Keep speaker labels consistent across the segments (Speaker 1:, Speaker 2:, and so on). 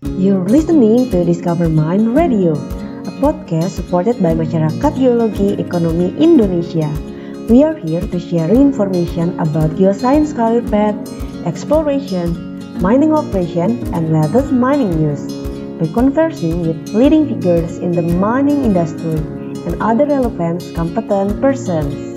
Speaker 1: You're listening to Discover Mind Radio, a podcast supported by Masyarakat Geologi Ekonomi Indonesia. We are here to share information about geoscience career path, exploration, mining operation, and latest mining news. By conversing with leading figures in the mining industry and other relevant competent persons.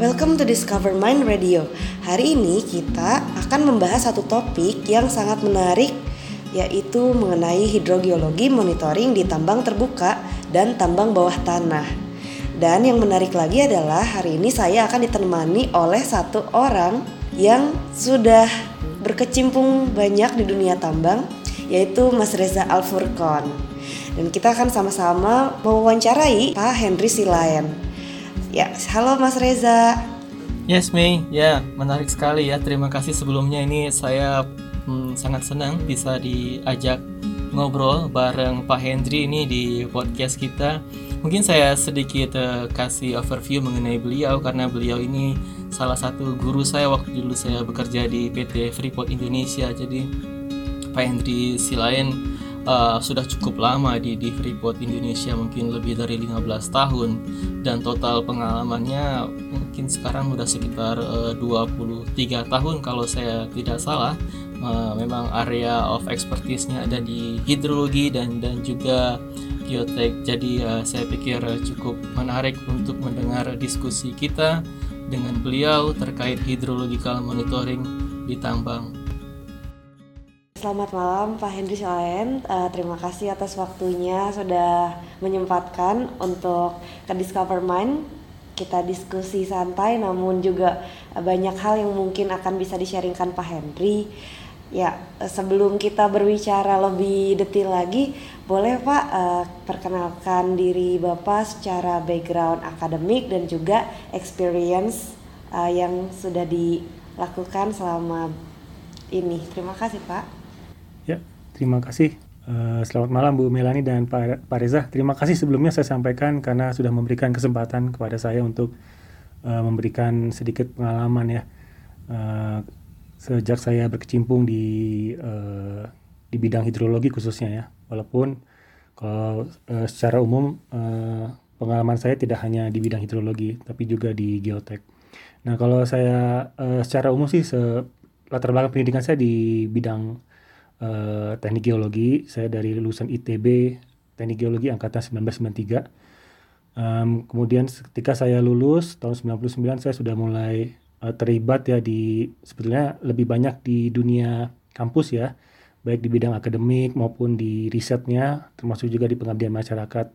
Speaker 1: Welcome to Discover Mind Radio. Hari ini kita akan membahas satu topik yang sangat menarik yaitu mengenai hidrogeologi monitoring di tambang terbuka dan tambang bawah tanah. Dan yang menarik lagi adalah hari ini saya akan ditemani oleh satu orang yang sudah berkecimpung banyak di dunia tambang yaitu Mas Reza Alfurkon. Dan kita akan sama-sama mewawancarai Pak Henry Silayan. Ya, halo Mas Reza.
Speaker 2: Yes, Mei. Ya, menarik sekali ya. Terima kasih sebelumnya ini saya hmm, sangat senang bisa diajak ngobrol bareng Pak Hendri ini di podcast kita. Mungkin saya sedikit uh, kasih overview mengenai beliau karena beliau ini salah satu guru saya waktu dulu saya bekerja di PT Freeport Indonesia. Jadi Pak Hendri Silain uh, sudah cukup lama di, di Freeport Indonesia mungkin lebih dari 15 tahun. Dan total pengalamannya mungkin sekarang sudah sekitar uh, 23 tahun kalau saya tidak salah. Uh, memang area of expertise-nya ada di hidrologi dan dan juga geotek jadi uh, saya pikir cukup menarik untuk mendengar diskusi kita dengan beliau terkait hydrological monitoring di tambang
Speaker 1: Selamat malam Pak Henry Silayan. Uh, terima kasih atas waktunya sudah menyempatkan untuk ke Discover Mind. Kita diskusi santai namun juga banyak hal yang mungkin akan bisa disharingkan Pak Henry. Ya, sebelum kita berbicara lebih detail lagi, boleh Pak uh, perkenalkan diri Bapak secara background akademik dan juga experience uh, yang sudah dilakukan selama ini. Terima kasih Pak.
Speaker 3: Ya, terima kasih. Uh, selamat malam Bu Melani dan Pak, Pak Reza. Terima kasih sebelumnya saya sampaikan karena sudah memberikan kesempatan kepada saya untuk uh, memberikan sedikit pengalaman ya. Uh, sejak saya berkecimpung di di bidang hidrologi khususnya ya. Walaupun kalau secara umum pengalaman saya tidak hanya di bidang hidrologi tapi juga di geotek. Nah, kalau saya secara umum sih latar belakang pendidikan saya di bidang uh, teknik geologi. Saya dari lulusan ITB Teknik Geologi angkatan 1993. Um, kemudian ketika saya lulus tahun 99 saya sudah mulai uh, terlibat ya di sebetulnya lebih banyak di dunia kampus ya, baik di bidang akademik maupun di risetnya, termasuk juga di pengabdian masyarakat.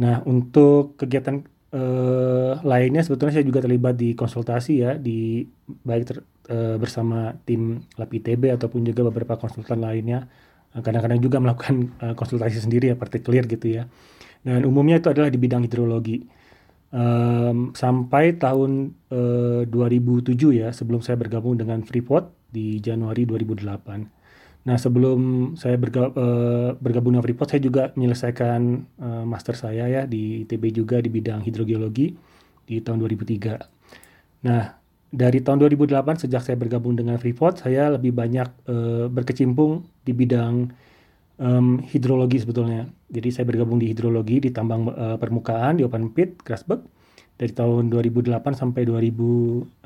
Speaker 3: Nah, untuk kegiatan uh, lainnya sebetulnya saya juga terlibat di konsultasi ya di baik ter, uh, bersama tim Lab ITB ataupun juga beberapa konsultan lainnya. Eh, kadang-kadang juga melakukan uh, konsultasi sendiri ya partikelir gitu ya. Dan umumnya itu adalah di bidang hidrologi. Um, sampai tahun uh, 2007 ya sebelum saya bergabung dengan Freeport di Januari 2008 Nah sebelum saya uh, bergabung dengan Freeport saya juga menyelesaikan uh, master saya ya di ITB juga di bidang hidrogeologi di tahun 2003. Nah dari tahun 2008 sejak saya bergabung dengan Freeport saya lebih banyak uh, berkecimpung di bidang um, hidrologi sebetulnya. Jadi saya bergabung di hidrologi di tambang uh, permukaan di open pit Grasberg dari tahun 2008 sampai 2012.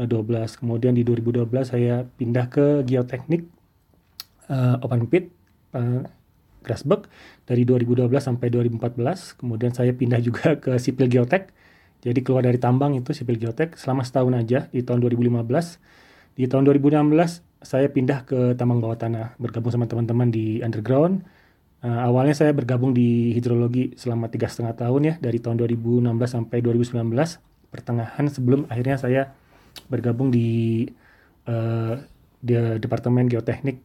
Speaker 3: Kemudian di 2012 saya pindah ke geoteknik uh, open pit uh, Grasberg dari 2012 sampai 2014. Kemudian saya pindah juga ke sipil geotek jadi keluar dari tambang itu sipil geotek selama setahun aja di tahun 2015. Di tahun 2016 saya pindah ke tambang bawah tanah bergabung sama teman-teman di underground. Uh, awalnya saya bergabung di hidrologi selama tiga setengah tahun ya dari tahun 2016 sampai 2019 pertengahan sebelum akhirnya saya bergabung di uh, di departemen geoteknik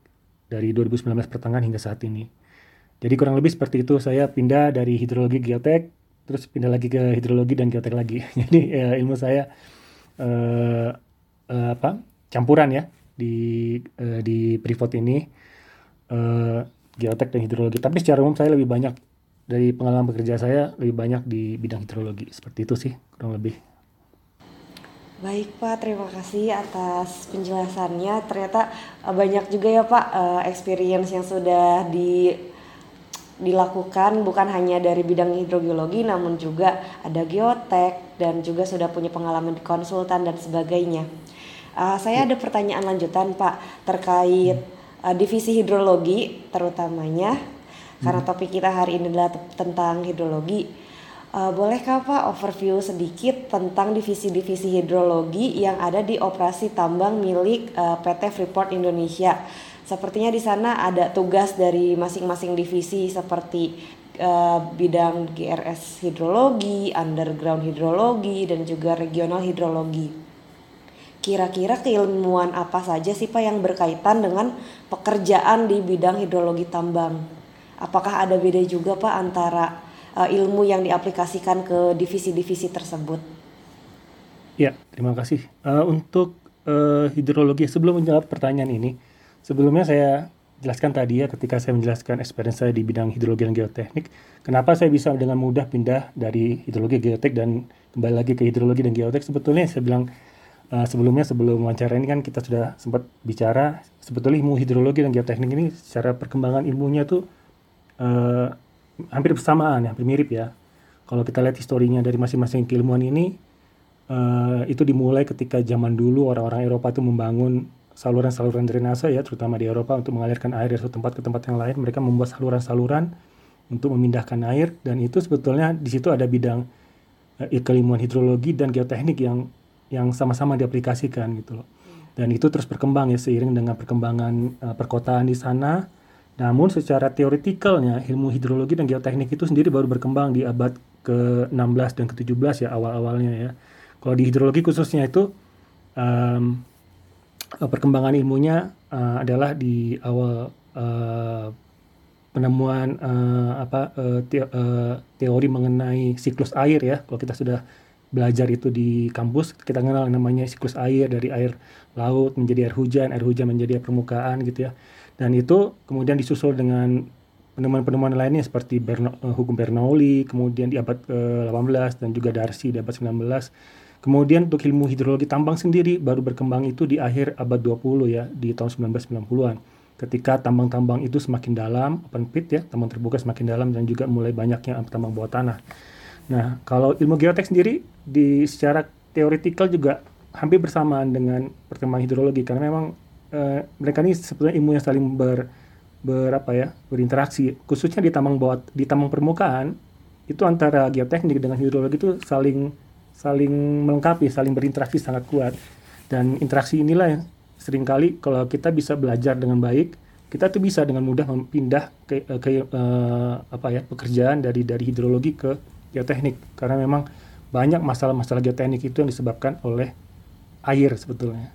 Speaker 3: dari 2019 pertengahan hingga saat ini. Jadi kurang lebih seperti itu saya pindah dari hidrologi geotek terus pindah lagi ke hidrologi dan geotek lagi. Jadi ya, ilmu saya uh, uh, apa campuran ya di uh, di privat ini uh, geotek dan hidrologi. Tapi secara umum saya lebih banyak dari pengalaman bekerja saya lebih banyak di bidang hidrologi. Seperti itu sih kurang lebih.
Speaker 1: Baik Pak, terima kasih atas penjelasannya. Ternyata uh, banyak juga ya Pak uh, experience yang sudah di dilakukan bukan hanya dari bidang hidrogeologi namun juga ada geotek dan juga sudah punya pengalaman di konsultan dan sebagainya. Uh, saya ada pertanyaan lanjutan Pak terkait uh, divisi hidrologi terutamanya hmm. karena topik kita hari ini adalah tentang hidrologi Uh, bolehkah Pak overview sedikit tentang divisi-divisi hidrologi yang ada di operasi tambang milik uh, PT Freeport Indonesia? Sepertinya di sana ada tugas dari masing-masing divisi seperti uh, bidang GRS hidrologi, underground hidrologi, dan juga regional hidrologi. Kira-kira keilmuan apa saja sih Pak yang berkaitan dengan pekerjaan di bidang hidrologi tambang? Apakah ada beda juga Pak antara uh, ilmu yang diaplikasikan ke divisi-divisi tersebut.
Speaker 3: Ya, terima kasih. Uh, untuk uh, hidrologi, sebelum menjawab pertanyaan ini, sebelumnya saya jelaskan tadi ya ketika saya menjelaskan experience saya di bidang hidrologi dan geoteknik, kenapa saya bisa dengan mudah pindah dari hidrologi geotek dan kembali lagi ke hidrologi dan geotek. Sebetulnya saya bilang uh, sebelumnya sebelum wawancara ini kan kita sudah sempat bicara sebetulnya ilmu hidrologi dan geoteknik ini secara perkembangan ilmunya tuh uh, hampir bersamaan, hampir mirip ya. Kalau kita lihat historinya dari masing-masing keilmuan ini, uh, itu dimulai ketika zaman dulu orang-orang Eropa itu membangun saluran-saluran drainase ya, terutama di Eropa untuk mengalirkan air dari satu tempat ke tempat yang lain. Mereka membuat saluran-saluran untuk memindahkan air dan itu sebetulnya di situ ada bidang uh, keilmuan hidrologi dan geoteknik yang yang sama-sama diaplikasikan gitu loh. Dan itu terus berkembang ya seiring dengan perkembangan uh, perkotaan di sana namun secara teoretikalnya ilmu hidrologi dan geoteknik itu sendiri baru berkembang di abad ke-16 dan ke-17 ya awal-awalnya ya. Kalau di hidrologi khususnya itu um, perkembangan ilmunya uh, adalah di awal uh, penemuan uh, apa uh, te uh, teori mengenai siklus air ya. Kalau kita sudah belajar itu di kampus kita kenal namanya siklus air dari air laut menjadi air hujan, air hujan menjadi air permukaan gitu ya. Dan itu kemudian disusul dengan penemuan-penemuan lainnya seperti Berno, uh, hukum Bernoulli, kemudian di abad ke-18 dan juga Darcy di abad 19. Kemudian untuk ilmu hidrologi tambang sendiri baru berkembang itu di akhir abad 20 ya, di tahun 1990-an. Ketika tambang-tambang itu semakin dalam, open pit ya, tambang terbuka semakin dalam dan juga mulai banyaknya tambang bawah tanah. Nah, kalau ilmu geotek sendiri di secara teoretikal juga hampir bersamaan dengan perkembangan hidrologi karena memang uh, mereka ini sebetulnya ilmu yang saling ber berapa ya berinteraksi. Khususnya di tambang bawah di tambang permukaan itu antara geoteknik dengan hidrologi itu saling saling melengkapi saling berinteraksi sangat kuat. Dan interaksi inilah yang sering kali kalau kita bisa belajar dengan baik kita tuh bisa dengan mudah pindah ke, eh, ke uh, apa ya pekerjaan dari dari hidrologi ke geoteknik. Karena memang banyak masalah-masalah geoteknik itu yang disebabkan oleh air sebetulnya.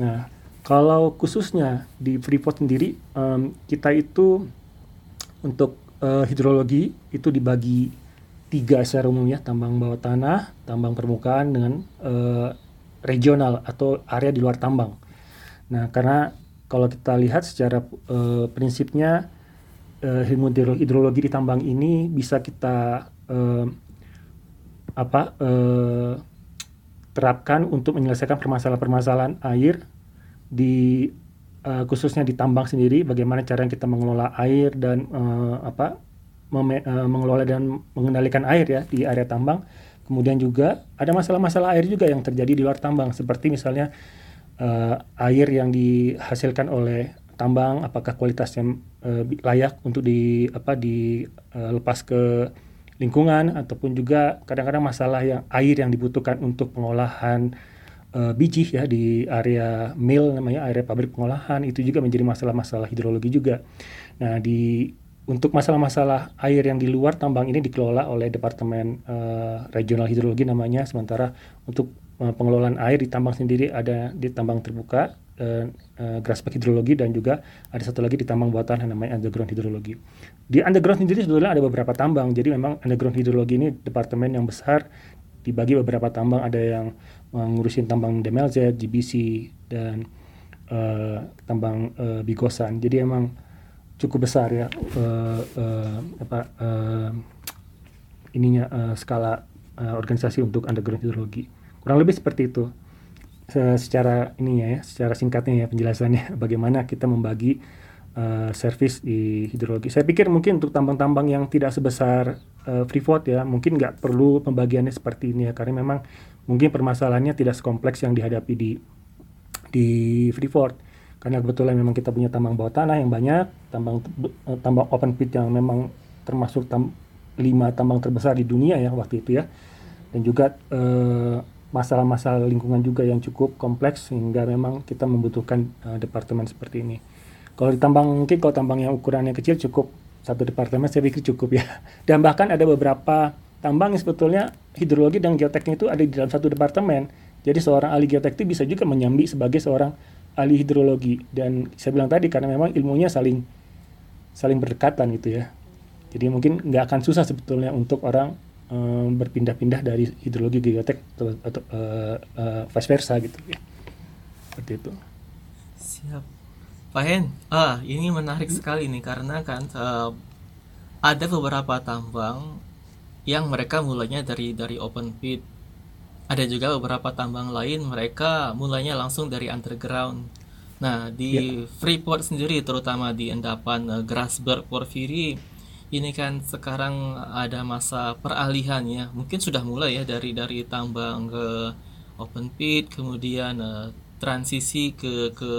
Speaker 3: Nah, kalau khususnya di Freeport sendiri, um, kita itu untuk uh, hidrologi itu dibagi tiga secara umum ya, tambang bawah tanah, tambang permukaan dengan uh, regional atau area di luar tambang. Nah, karena kalau kita lihat secara uh, prinsipnya uh, ilmu hidrologi di tambang ini bisa kita uh, apa uh, terapkan untuk menyelesaikan permasalahan-permasalahan air di uh, khususnya di tambang sendiri bagaimana cara kita mengelola air dan uh, apa uh, mengelola dan mengendalikan air ya di area tambang. Kemudian juga ada masalah-masalah air juga yang terjadi di luar tambang seperti misalnya uh, air yang dihasilkan oleh tambang apakah kualitasnya uh, layak untuk di apa dilepas uh, ke lingkungan ataupun juga kadang-kadang masalah yang air yang dibutuhkan untuk pengolahan uh, biji ya di area mill namanya area pabrik pengolahan itu juga menjadi masalah-masalah hidrologi juga. Nah di untuk masalah-masalah air yang di luar tambang ini dikelola oleh Departemen uh, Regional Hidrologi namanya, sementara untuk uh, pengelolaan air di tambang sendiri ada di tambang terbuka, uh, uh, Hidrologi dan juga ada satu lagi di tambang bawah tanah namanya underground hidrologi. Di underground sendiri sebetulnya ada beberapa tambang, jadi memang underground hidrologi ini departemen yang besar dibagi beberapa tambang, ada yang ngurusin tambang DMLZ, GBC dan uh, tambang uh, Bigosan. Jadi emang cukup besar ya uh, uh, apa uh, ininya uh, skala uh, organisasi untuk underground hidrologi. Kurang lebih seperti itu. secara ini ya, secara singkatnya ya penjelasannya bagaimana kita membagi uh, servis di hidrologi. Saya pikir mungkin untuk tambang-tambang yang tidak sebesar uh, Freeport ya, mungkin nggak perlu pembagiannya seperti ini ya, karena memang mungkin permasalahannya tidak sekompleks yang dihadapi di di Freeport. Karena kebetulan memang kita punya tambang bawah tanah yang banyak, tambang uh, tambang open pit yang memang termasuk tam, lima tambang terbesar di dunia ya waktu itu ya, dan juga uh, masalah-masalah lingkungan juga yang cukup kompleks sehingga memang kita membutuhkan uh, departemen seperti ini. Kalau di tambang mungkin kalau tambang yang ukurannya kecil cukup satu departemen saya pikir cukup ya. Dan bahkan ada beberapa tambang yang sebetulnya hidrologi dan geoteknik itu ada di dalam satu departemen. Jadi seorang ahli geoteknik bisa juga menyambi sebagai seorang ahli hidrologi. Dan saya bilang tadi karena memang ilmunya saling saling berdekatan gitu ya. Jadi mungkin nggak akan susah sebetulnya untuk orang um, berpindah-pindah dari hidrologi geotek atau, atau uh, uh, vice versa gitu ya. Seperti itu.
Speaker 2: Siap. Pak Hen, ah ini menarik sekali nih karena kan uh, ada beberapa tambang yang mereka mulainya dari dari open pit. Ada juga beberapa tambang lain mereka mulainya langsung dari underground. Nah, di yeah. Freeport sendiri terutama di endapan uh, Grasberg Porphyry ini kan sekarang ada masa peralihan ya. Mungkin sudah mulai ya dari dari tambang ke open pit kemudian uh, transisi ke ke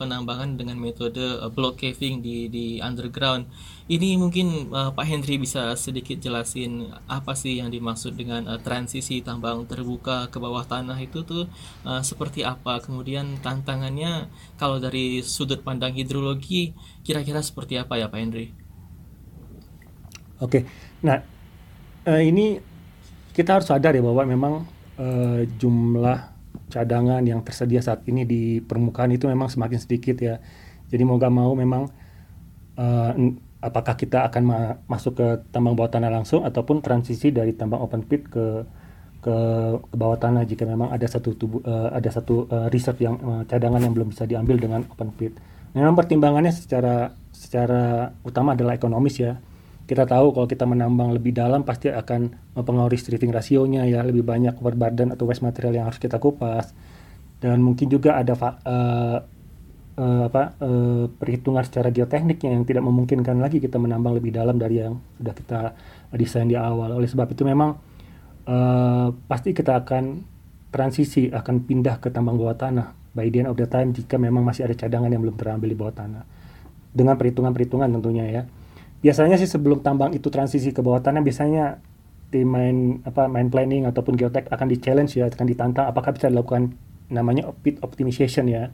Speaker 2: penambangan dengan metode uh, block caving di di underground. Ini mungkin uh, Pak Henry bisa sedikit jelasin apa sih yang dimaksud dengan uh, transisi tambang terbuka ke bawah tanah itu tuh uh, seperti apa? Kemudian tantangannya kalau dari sudut pandang hidrologi kira-kira seperti apa ya Pak Henry?
Speaker 3: Oke. Nah, uh, ini kita harus sadar ya bahwa memang uh, jumlah cadangan yang tersedia saat ini di permukaan itu memang semakin sedikit ya. Jadi mau gak mau memang uh, apakah kita akan ma masuk ke tambang bawah tanah langsung ataupun transisi dari tambang open pit ke ke, ke bawah tanah jika memang ada satu tubuh uh, ada satu uh, reserve yang uh, cadangan yang belum bisa diambil dengan open pit. Memang pertimbangannya secara secara utama adalah ekonomis ya kita tahu kalau kita menambang lebih dalam pasti akan mempengaruhi stripping rasionya ya lebih banyak overburden atau waste material yang harus kita kupas dan mungkin juga ada uh, uh, apa uh, perhitungan secara geotekniknya yang tidak memungkinkan lagi kita menambang lebih dalam dari yang sudah kita desain di awal. Oleh sebab itu memang uh, pasti kita akan transisi akan pindah ke tambang bawah tanah. By the end of the time jika memang masih ada cadangan yang belum terambil di bawah tanah. Dengan perhitungan-perhitungan tentunya ya. Biasanya sih sebelum tambang itu transisi ke bawah tanah biasanya tim main apa main planning ataupun geotek akan di challenge ya akan ditantang apakah bisa dilakukan namanya pit optimization ya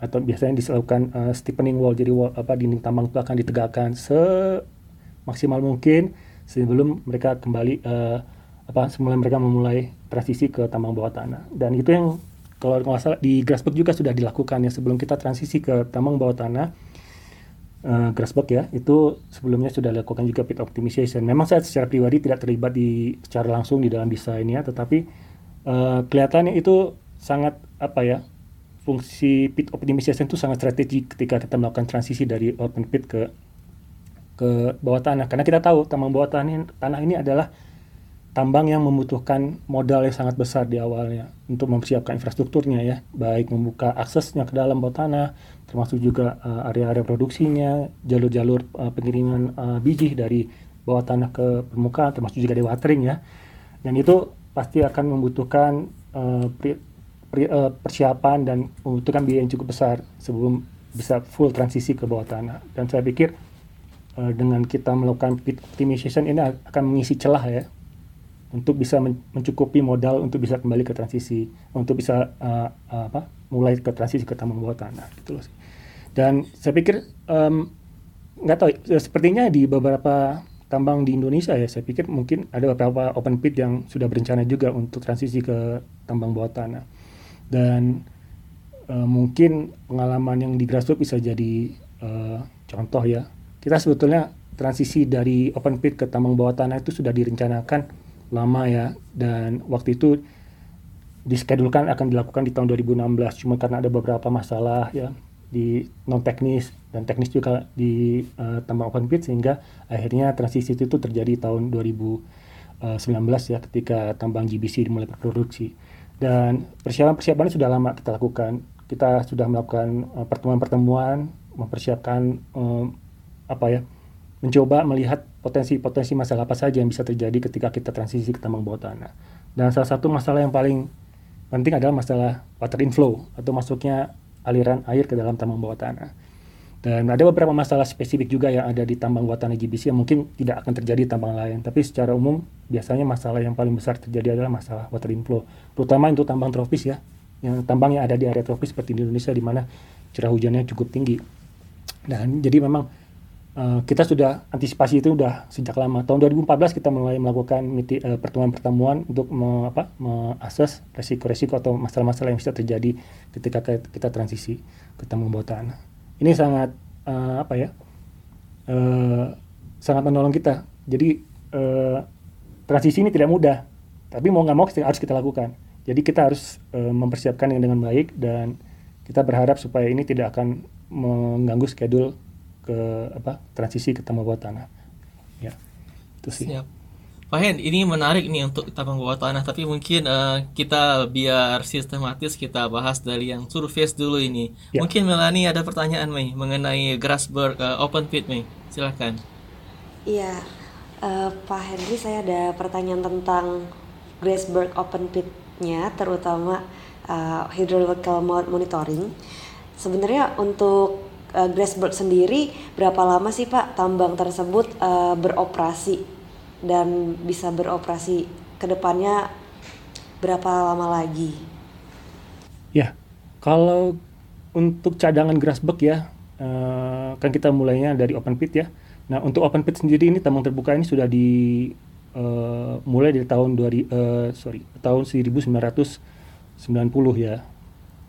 Speaker 3: atau biasanya dilakukan uh, steepening wall. Jadi wall apa dinding tambang itu akan ditegakkan semaksimal mungkin sebelum mereka kembali uh, apa semula mereka memulai transisi ke tambang bawah tanah. Dan itu yang kalau nggak salah di Grasberg juga sudah dilakukan ya sebelum kita transisi ke tambang bawah tanah. Uh, Grassberg ya itu sebelumnya sudah dilakukan juga pit optimization. Memang saya secara pribadi tidak terlibat di secara langsung di dalam desainnya, tetapi uh, kelihatannya itu sangat apa ya fungsi pit optimization itu sangat strategik ketika kita melakukan transisi dari open pit ke ke bawah tanah. Karena kita tahu tambang bawah tanah, tanah ini adalah tambang yang membutuhkan modal yang sangat besar di awalnya untuk mempersiapkan infrastrukturnya ya, baik membuka aksesnya ke dalam bawah tanah, termasuk juga uh, area-area produksinya, jalur-jalur uh, pengiriman uh, biji dari bawah tanah ke permukaan, termasuk juga dewatering ya. Dan itu pasti akan membutuhkan uh, uh, persiapan dan membutuhkan biaya yang cukup besar sebelum bisa full transisi ke bawah tanah. Dan saya pikir uh, dengan kita melakukan pit optimization ini akan mengisi celah ya untuk bisa mencukupi modal untuk bisa kembali ke transisi untuk bisa uh, apa mulai ke transisi ke tambang bawah tanah gitu loh dan saya pikir nggak um, tahu ya, sepertinya di beberapa tambang di Indonesia ya saya pikir mungkin ada beberapa open pit yang sudah berencana juga untuk transisi ke tambang bawah tanah dan uh, mungkin pengalaman yang di grassroots bisa jadi uh, contoh ya. Kita sebetulnya transisi dari open pit ke tambang bawah tanah itu sudah direncanakan lama ya. Dan waktu itu diskedulkan akan dilakukan di tahun 2016 cuma karena ada beberapa masalah ya di non teknis dan teknis juga di uh, tambang open pit sehingga akhirnya transisi itu terjadi tahun 2019 ya ketika tambang GBC dimulai berproduksi Dan persiapan-persiapan sudah lama kita lakukan. Kita sudah melakukan uh, pertemuan-pertemuan, mempersiapkan um, apa ya, mencoba melihat potensi-potensi masalah apa saja yang bisa terjadi ketika kita transisi ke tambang bawah tanah. Dan salah satu masalah yang paling penting adalah masalah water inflow atau masuknya aliran air ke dalam tambang bawah tanah. Dan ada beberapa masalah spesifik juga yang ada di tambang bawah tanah GBC yang mungkin tidak akan terjadi di tambang lain. Tapi secara umum biasanya masalah yang paling besar terjadi adalah masalah water inflow. Terutama untuk tambang tropis ya. Yang tambang yang ada di area tropis seperti di Indonesia di mana curah hujannya cukup tinggi. Dan jadi memang uh, kita sudah antisipasi itu sudah sejak lama. Tahun 2014 kita mulai melakukan uh, pertemuan-pertemuan untuk me, mengakses resiko-resiko atau masalah-masalah yang bisa terjadi ketika kita transisi ke tambang bawah tanah ini sangat uh, apa ya uh, sangat menolong kita. Jadi uh, transisi ini tidak mudah tapi mau nggak mau harus kita lakukan. Jadi kita harus uh, mempersiapkan yang dengan baik dan kita berharap supaya ini tidak akan mengganggu schedule ke apa transisi ke tambah bawah tanah. Ya itu sih. Siap.
Speaker 2: Pak Hen, ini menarik nih untuk tabang bawah tanah, tapi mungkin uh, kita biar sistematis kita bahas dari yang surface dulu ini. Ya. Mungkin Melani ada pertanyaan Mei mengenai Grasberg uh, open pit Mei, silakan.
Speaker 1: Iya, uh, Pak Henry saya ada pertanyaan tentang Grasberg open pitnya, terutama uh, hydraulical monitoring. Sebenarnya untuk uh, Grasberg sendiri berapa lama sih Pak tambang tersebut uh, beroperasi dan bisa beroperasi ke depannya berapa lama lagi?
Speaker 3: Ya, kalau untuk cadangan Grasberg ya, uh, kan kita mulainya dari open pit ya. Nah, untuk open pit sendiri ini tambang terbuka ini sudah di uh, mulai dari tahun 2 uh, eh, sorry, tahun 1990 ya.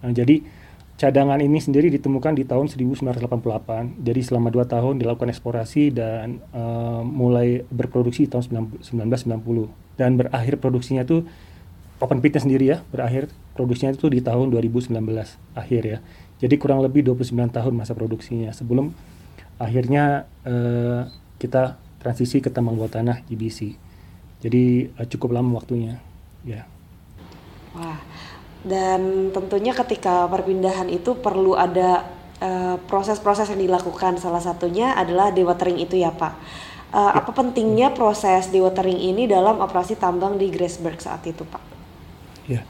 Speaker 3: Nah, jadi cadangan ini sendiri ditemukan di tahun 1988. Jadi selama dua tahun dilakukan eksplorasi dan uh, mulai berproduksi tahun 1990 dan berakhir produksinya itu open pitnya sendiri ya berakhir produksinya itu di tahun 2019 akhir ya. Jadi kurang lebih 29 tahun masa produksinya sebelum akhirnya uh, kita transisi ke tambang bawah tanah GBC. Jadi uh, cukup lama waktunya ya.
Speaker 1: Wah dan tentunya ketika perpindahan itu perlu ada eh, proses-proses uh, yang dilakukan. Salah satunya adalah dewatering itu ya Pak. Uh, apa pentingnya proses dewatering ini dalam operasi tambang di Graceberg saat itu Pak?
Speaker 3: Ya.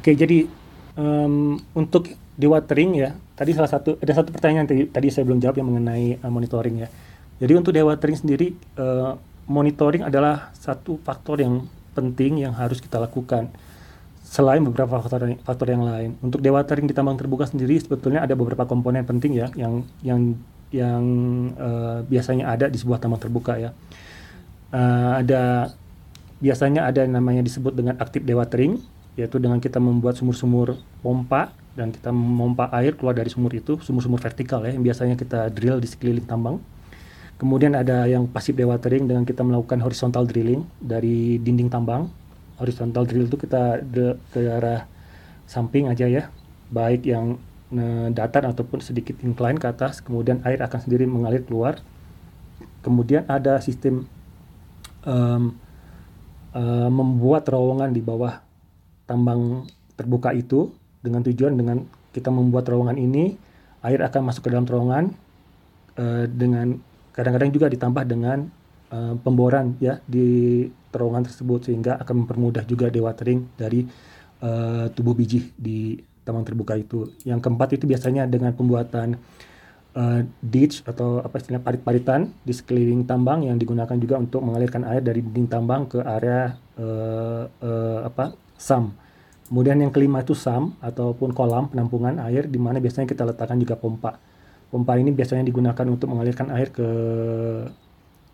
Speaker 3: Oke jadi um, untuk dewatering ya tadi salah satu ada satu pertanyaan tadi, tadi saya belum jawab yang mengenai uh, monitoring ya. Jadi untuk dewatering sendiri uh, monitoring adalah satu faktor yang penting yang harus kita lakukan selain beberapa faktor faktor yang lain. Untuk dewatering di tambang terbuka sendiri sebetulnya ada beberapa komponen penting ya yang yang yang uh, biasanya ada di sebuah tambang terbuka ya. Uh, ada biasanya ada yang namanya disebut dengan aktif dewatering yaitu dengan kita membuat sumur-sumur pompa dan kita memompa air keluar dari sumur itu, sumur-sumur vertikal ya yang biasanya kita drill di sekeliling tambang. Kemudian ada yang pasif dewatering dengan kita melakukan horizontal drilling dari dinding tambang horizontal drill itu kita ke arah samping aja ya. Baik yang e, datar ataupun sedikit incline ke atas kemudian air akan sendiri mengalir keluar. Kemudian ada sistem um, uh, membuat terowongan di bawah tambang terbuka itu dengan tujuan dengan kita membuat terowongan ini air akan masuk ke dalam terowongan uh, dengan kadang-kadang juga ditambah dengan uh, pemboran ya di terowongan tersebut sehingga akan mempermudah juga dewatering dari uh, tubuh biji di tambang terbuka itu. Yang keempat itu biasanya dengan pembuatan uh, ditch atau apa istilahnya parit-paritan di sekeliling tambang yang digunakan juga untuk mengalirkan air dari dinding tambang ke area uh, uh, apa sam. Kemudian yang kelima itu sam ataupun kolam penampungan air di mana biasanya kita letakkan juga pompa. Pompa ini biasanya digunakan untuk mengalirkan air ke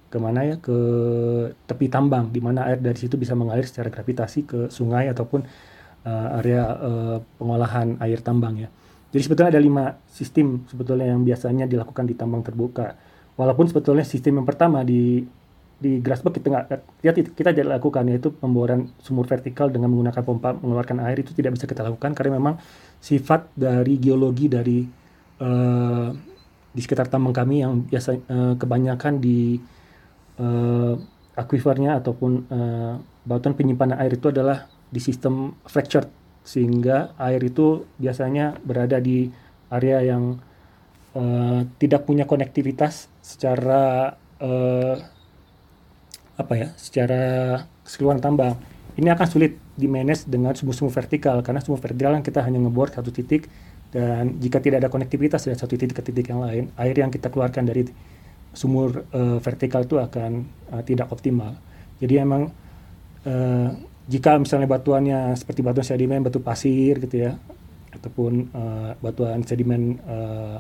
Speaker 3: ke mana ya ke tepi tambang di mana air dari situ bisa mengalir secara gravitasi ke sungai ataupun uh, area uh, pengolahan air tambang ya. Jadi sebetulnya ada lima sistem sebetulnya yang biasanya dilakukan di tambang terbuka. Walaupun sebetulnya sistem yang pertama di di Grasberg kita nggak kita, kita tidak lakukan yaitu pemboran sumur vertikal dengan menggunakan pompa mengeluarkan air itu tidak bisa kita lakukan karena memang sifat dari geologi dari uh, di sekitar tambang kami yang biasa uh, kebanyakan di uh, aquifernya ataupun uh, batuan penyimpanan air itu adalah di sistem fractured. Sehingga air itu biasanya berada di area yang uh, tidak punya konektivitas secara uh, apa ya secara keseluruhan tambang. Ini akan sulit di manage dengan sumur-sumur vertikal karena sumur vertikal kan kita hanya ngebor satu titik dan jika tidak ada konektivitas dari satu titik ke titik yang lain air yang kita keluarkan dari sumur uh, vertikal itu akan uh, tidak optimal jadi emang uh, jika misalnya batuannya seperti batuan sedimen batu pasir gitu ya ataupun uh, batuan sedimen uh,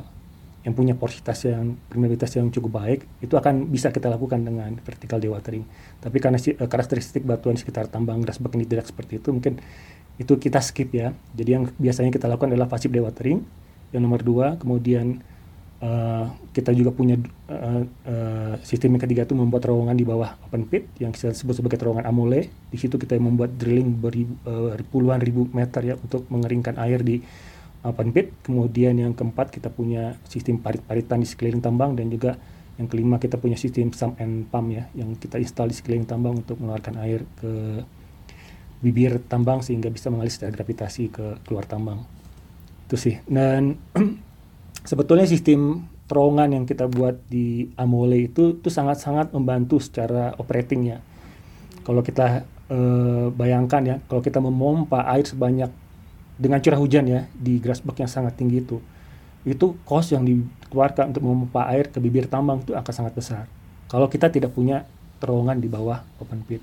Speaker 3: yang punya porositas yang permeabilitas yang cukup baik itu akan bisa kita lakukan dengan vertical dewatering. Tapi karena uh, karakteristik batuan sekitar tambang grasberg ini tidak seperti itu, mungkin itu kita skip ya. Jadi yang biasanya kita lakukan adalah pasif dewatering. Yang nomor dua, kemudian uh, kita juga punya uh, uh, sistem yang ketiga itu membuat terowongan di bawah open pit yang kita sebut sebagai terowongan amole. Di situ kita membuat drilling beribu, uh, puluhan ribu meter ya untuk mengeringkan air di open pit. Kemudian yang keempat kita punya sistem parit-paritan di sekeliling tambang dan juga yang kelima kita punya sistem sump and pump ya yang kita install di sekeliling tambang untuk mengeluarkan air ke bibir tambang sehingga bisa mengalir secara gravitasi ke keluar tambang. Itu sih. Dan sebetulnya sistem terowongan yang kita buat di Amole itu itu sangat-sangat membantu secara operatingnya. Kalau kita eh, bayangkan ya, kalau kita memompa air sebanyak dengan curah hujan ya di Grasberg yang sangat tinggi itu itu cost yang dikeluarkan untuk memompa air ke bibir tambang itu akan sangat besar. Kalau kita tidak punya terowongan di bawah open pit.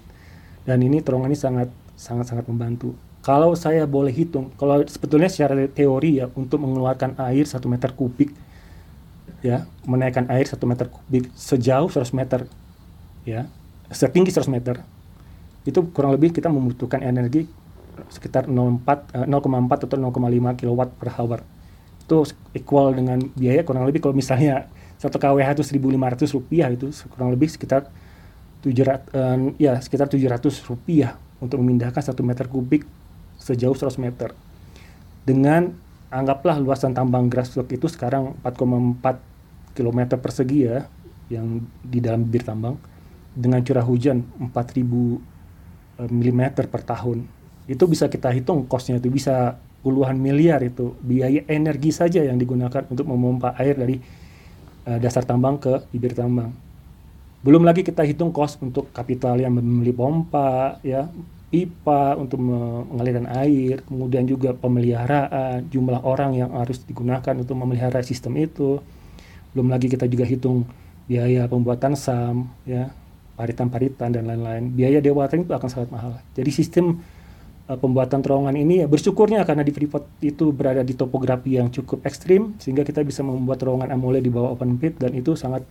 Speaker 3: Dan ini terowongan ini sangat sangat membantu kalau saya boleh hitung kalau sebetulnya secara teori ya untuk mengeluarkan air satu meter kubik ya menaikkan air satu meter kubik sejauh 100 meter ya setinggi 100 meter itu kurang lebih kita membutuhkan energi sekitar 0,4 0,4 atau 0,5 kilowatt per hour. Itu equal dengan biaya kurang lebih kalau misalnya satu kWh itu 1.500 rupiah itu kurang lebih sekitar 700 uh, eh, ya sekitar 700 rupiah untuk memindahkan satu meter kubik sejauh 100 meter. Dengan anggaplah luasan tambang grassroot itu sekarang 4,4 km persegi ya yang di dalam bibir tambang dengan curah hujan 4000 mm per tahun itu bisa kita hitung costnya itu bisa puluhan miliar itu biaya energi saja yang digunakan untuk memompa air dari uh, dasar tambang ke bibir tambang. Belum lagi kita hitung cost untuk kapital yang membeli pompa, ya pipa untuk mengalirkan air, kemudian juga pemeliharaan, jumlah orang yang harus digunakan untuk memelihara sistem itu. Belum lagi kita juga hitung biaya pembuatan SAM, ya paritan-paritan dan lain-lain. Biaya dewatering itu akan sangat mahal. Jadi sistem uh, pembuatan terowongan ini ya bersyukurnya karena di Freeport itu berada di topografi yang cukup ekstrim sehingga kita bisa membuat terowongan amole di bawah open pit dan itu sangat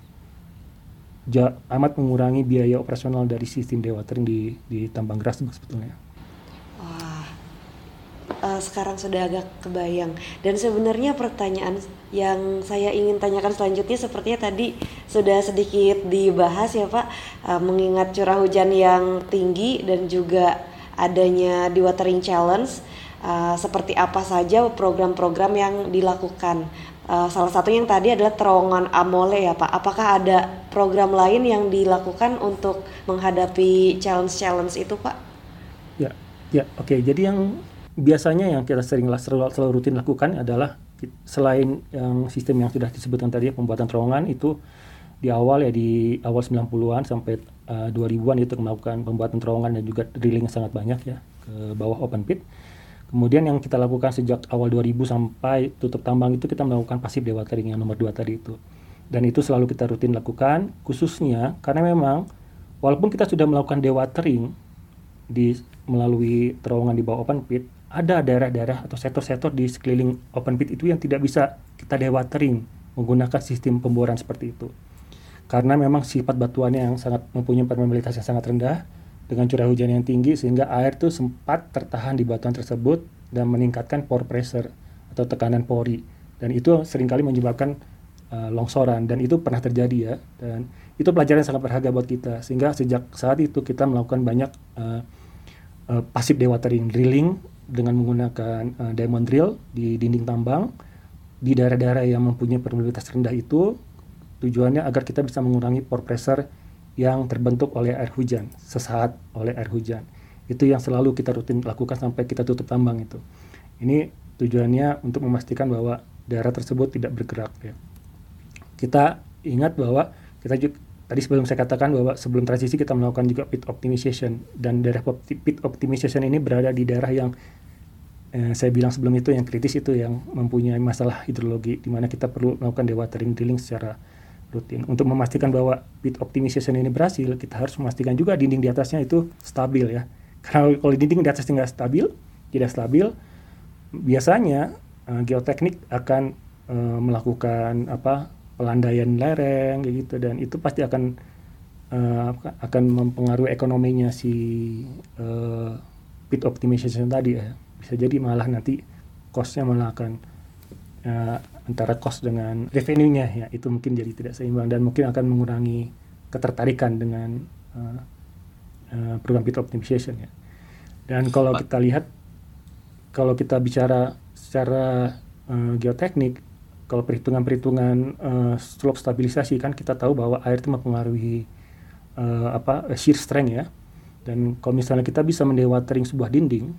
Speaker 3: ja, amat mengurangi biaya operasional dari sistem dewatering di di tambang gas sebetulnya.
Speaker 1: Wah, uh, sekarang sudah agak kebayang. Dan sebenarnya pertanyaan yang saya ingin tanyakan selanjutnya sepertinya tadi sudah sedikit dibahas ya Pak, uh, mengingat curah hujan yang tinggi dan juga adanya di Watering Challenge uh, seperti apa saja program-program yang dilakukan. Uh, salah satu yang tadi adalah terowongan Amole ya Pak. Apakah ada program lain yang dilakukan untuk menghadapi challenge-challenge itu Pak?
Speaker 3: Ya, ya oke. Okay. Jadi yang biasanya yang kita sering selalu, selalu rutin lakukan adalah selain yang sistem yang sudah disebutkan tadi pembuatan terowongan itu di awal ya di awal 90-an sampai uh, 2000-an itu melakukan pembuatan terowongan dan juga drilling sangat banyak ya ke bawah open pit. Kemudian yang kita lakukan sejak awal 2000 sampai tutup tambang itu kita melakukan pasif dewatering yang nomor dua tadi itu. Dan itu selalu kita rutin lakukan khususnya karena memang walaupun kita sudah melakukan dewatering di melalui terowongan di bawah open pit, ada daerah-daerah atau sektor-sektor di sekeliling open pit itu yang tidak bisa kita dewatering menggunakan sistem pemboran seperti itu karena memang sifat batuannya yang sangat mempunyai permeabilitas yang sangat rendah dengan curah hujan yang tinggi sehingga air itu sempat tertahan di batuan tersebut dan meningkatkan pore pressure atau tekanan pori. Dan itu sering kali menyebabkan uh, longsoran dan itu pernah terjadi ya. Dan itu pelajaran yang sangat berharga buat kita sehingga sejak saat itu kita melakukan banyak uh, uh, pasif dewatering drilling dengan menggunakan uh, diamond drill di dinding tambang di daerah-daerah yang mempunyai permeabilitas rendah itu. Tujuannya agar kita bisa mengurangi pore pressure yang terbentuk oleh air hujan, sesaat oleh air hujan. Itu yang selalu kita rutin lakukan sampai kita tutup tambang itu. Ini tujuannya untuk memastikan bahwa daerah tersebut tidak bergerak ya. Kita ingat bahwa kita juga tadi sebelum saya katakan bahwa sebelum transisi kita melakukan juga pit optimization dan daerah pit optimization ini berada di daerah yang eh, saya bilang sebelum itu yang kritis itu yang mempunyai masalah hidrologi di mana kita perlu melakukan dewatering drilling secara rutin. Untuk memastikan bahwa pit optimization ini berhasil, kita harus memastikan juga dinding di atasnya itu stabil ya. Karena kalau dinding di atasnya nggak stabil, tidak stabil, biasanya uh, geoteknik akan uh, melakukan apa pelandaian lereng gitu dan itu pasti akan uh, akan mempengaruhi ekonominya si uh, pit optimization tadi ya. Bisa jadi malah nanti costnya malah akan uh, antara cost dengan revenue-nya ya itu mungkin jadi tidak seimbang dan mungkin akan mengurangi ketertarikan dengan uh, uh, program pit optimization ya. Dan kalau kita lihat kalau kita bicara secara uh, geoteknik kalau perhitungan-perhitungan uh, slope stabilisasi kan kita tahu bahwa air itu mempengaruhi uh, apa shear strength ya. Dan kalau misalnya kita bisa mendewatering sebuah dinding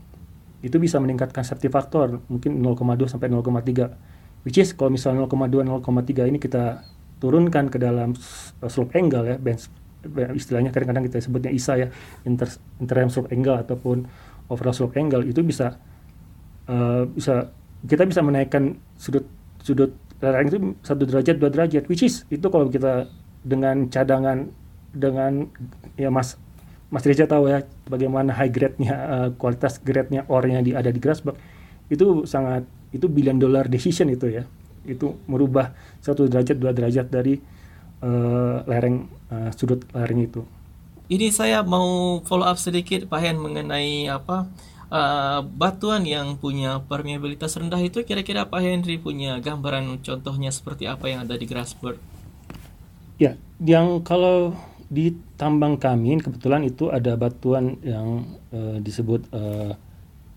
Speaker 3: itu bisa meningkatkan safety factor mungkin 0,2 sampai 0,3 which is kalau misalnya 0,2 0,3 ini kita turunkan ke dalam uh, slope angle ya bench istilahnya kadang-kadang kita sebutnya ISA ya inter interim slope angle ataupun overall slope angle itu bisa uh, bisa kita bisa menaikkan sudut sudut lereng itu satu derajat dua derajat which is itu kalau kita dengan cadangan dengan ya mas Mas Reza tahu ya bagaimana high grade-nya uh, kualitas grade-nya ore-nya di ada di Grasberg itu sangat itu billion dollar decision itu ya itu merubah satu derajat dua derajat dari uh, lereng uh, sudut lereng itu.
Speaker 2: Ini saya mau follow up sedikit Pak Hen mengenai apa uh, batuan yang punya permeabilitas rendah itu kira-kira Pak Henry punya gambaran contohnya seperti apa yang ada di Grasberg?
Speaker 3: Ya, yang kalau di tambang kami kebetulan itu ada batuan yang uh, disebut uh,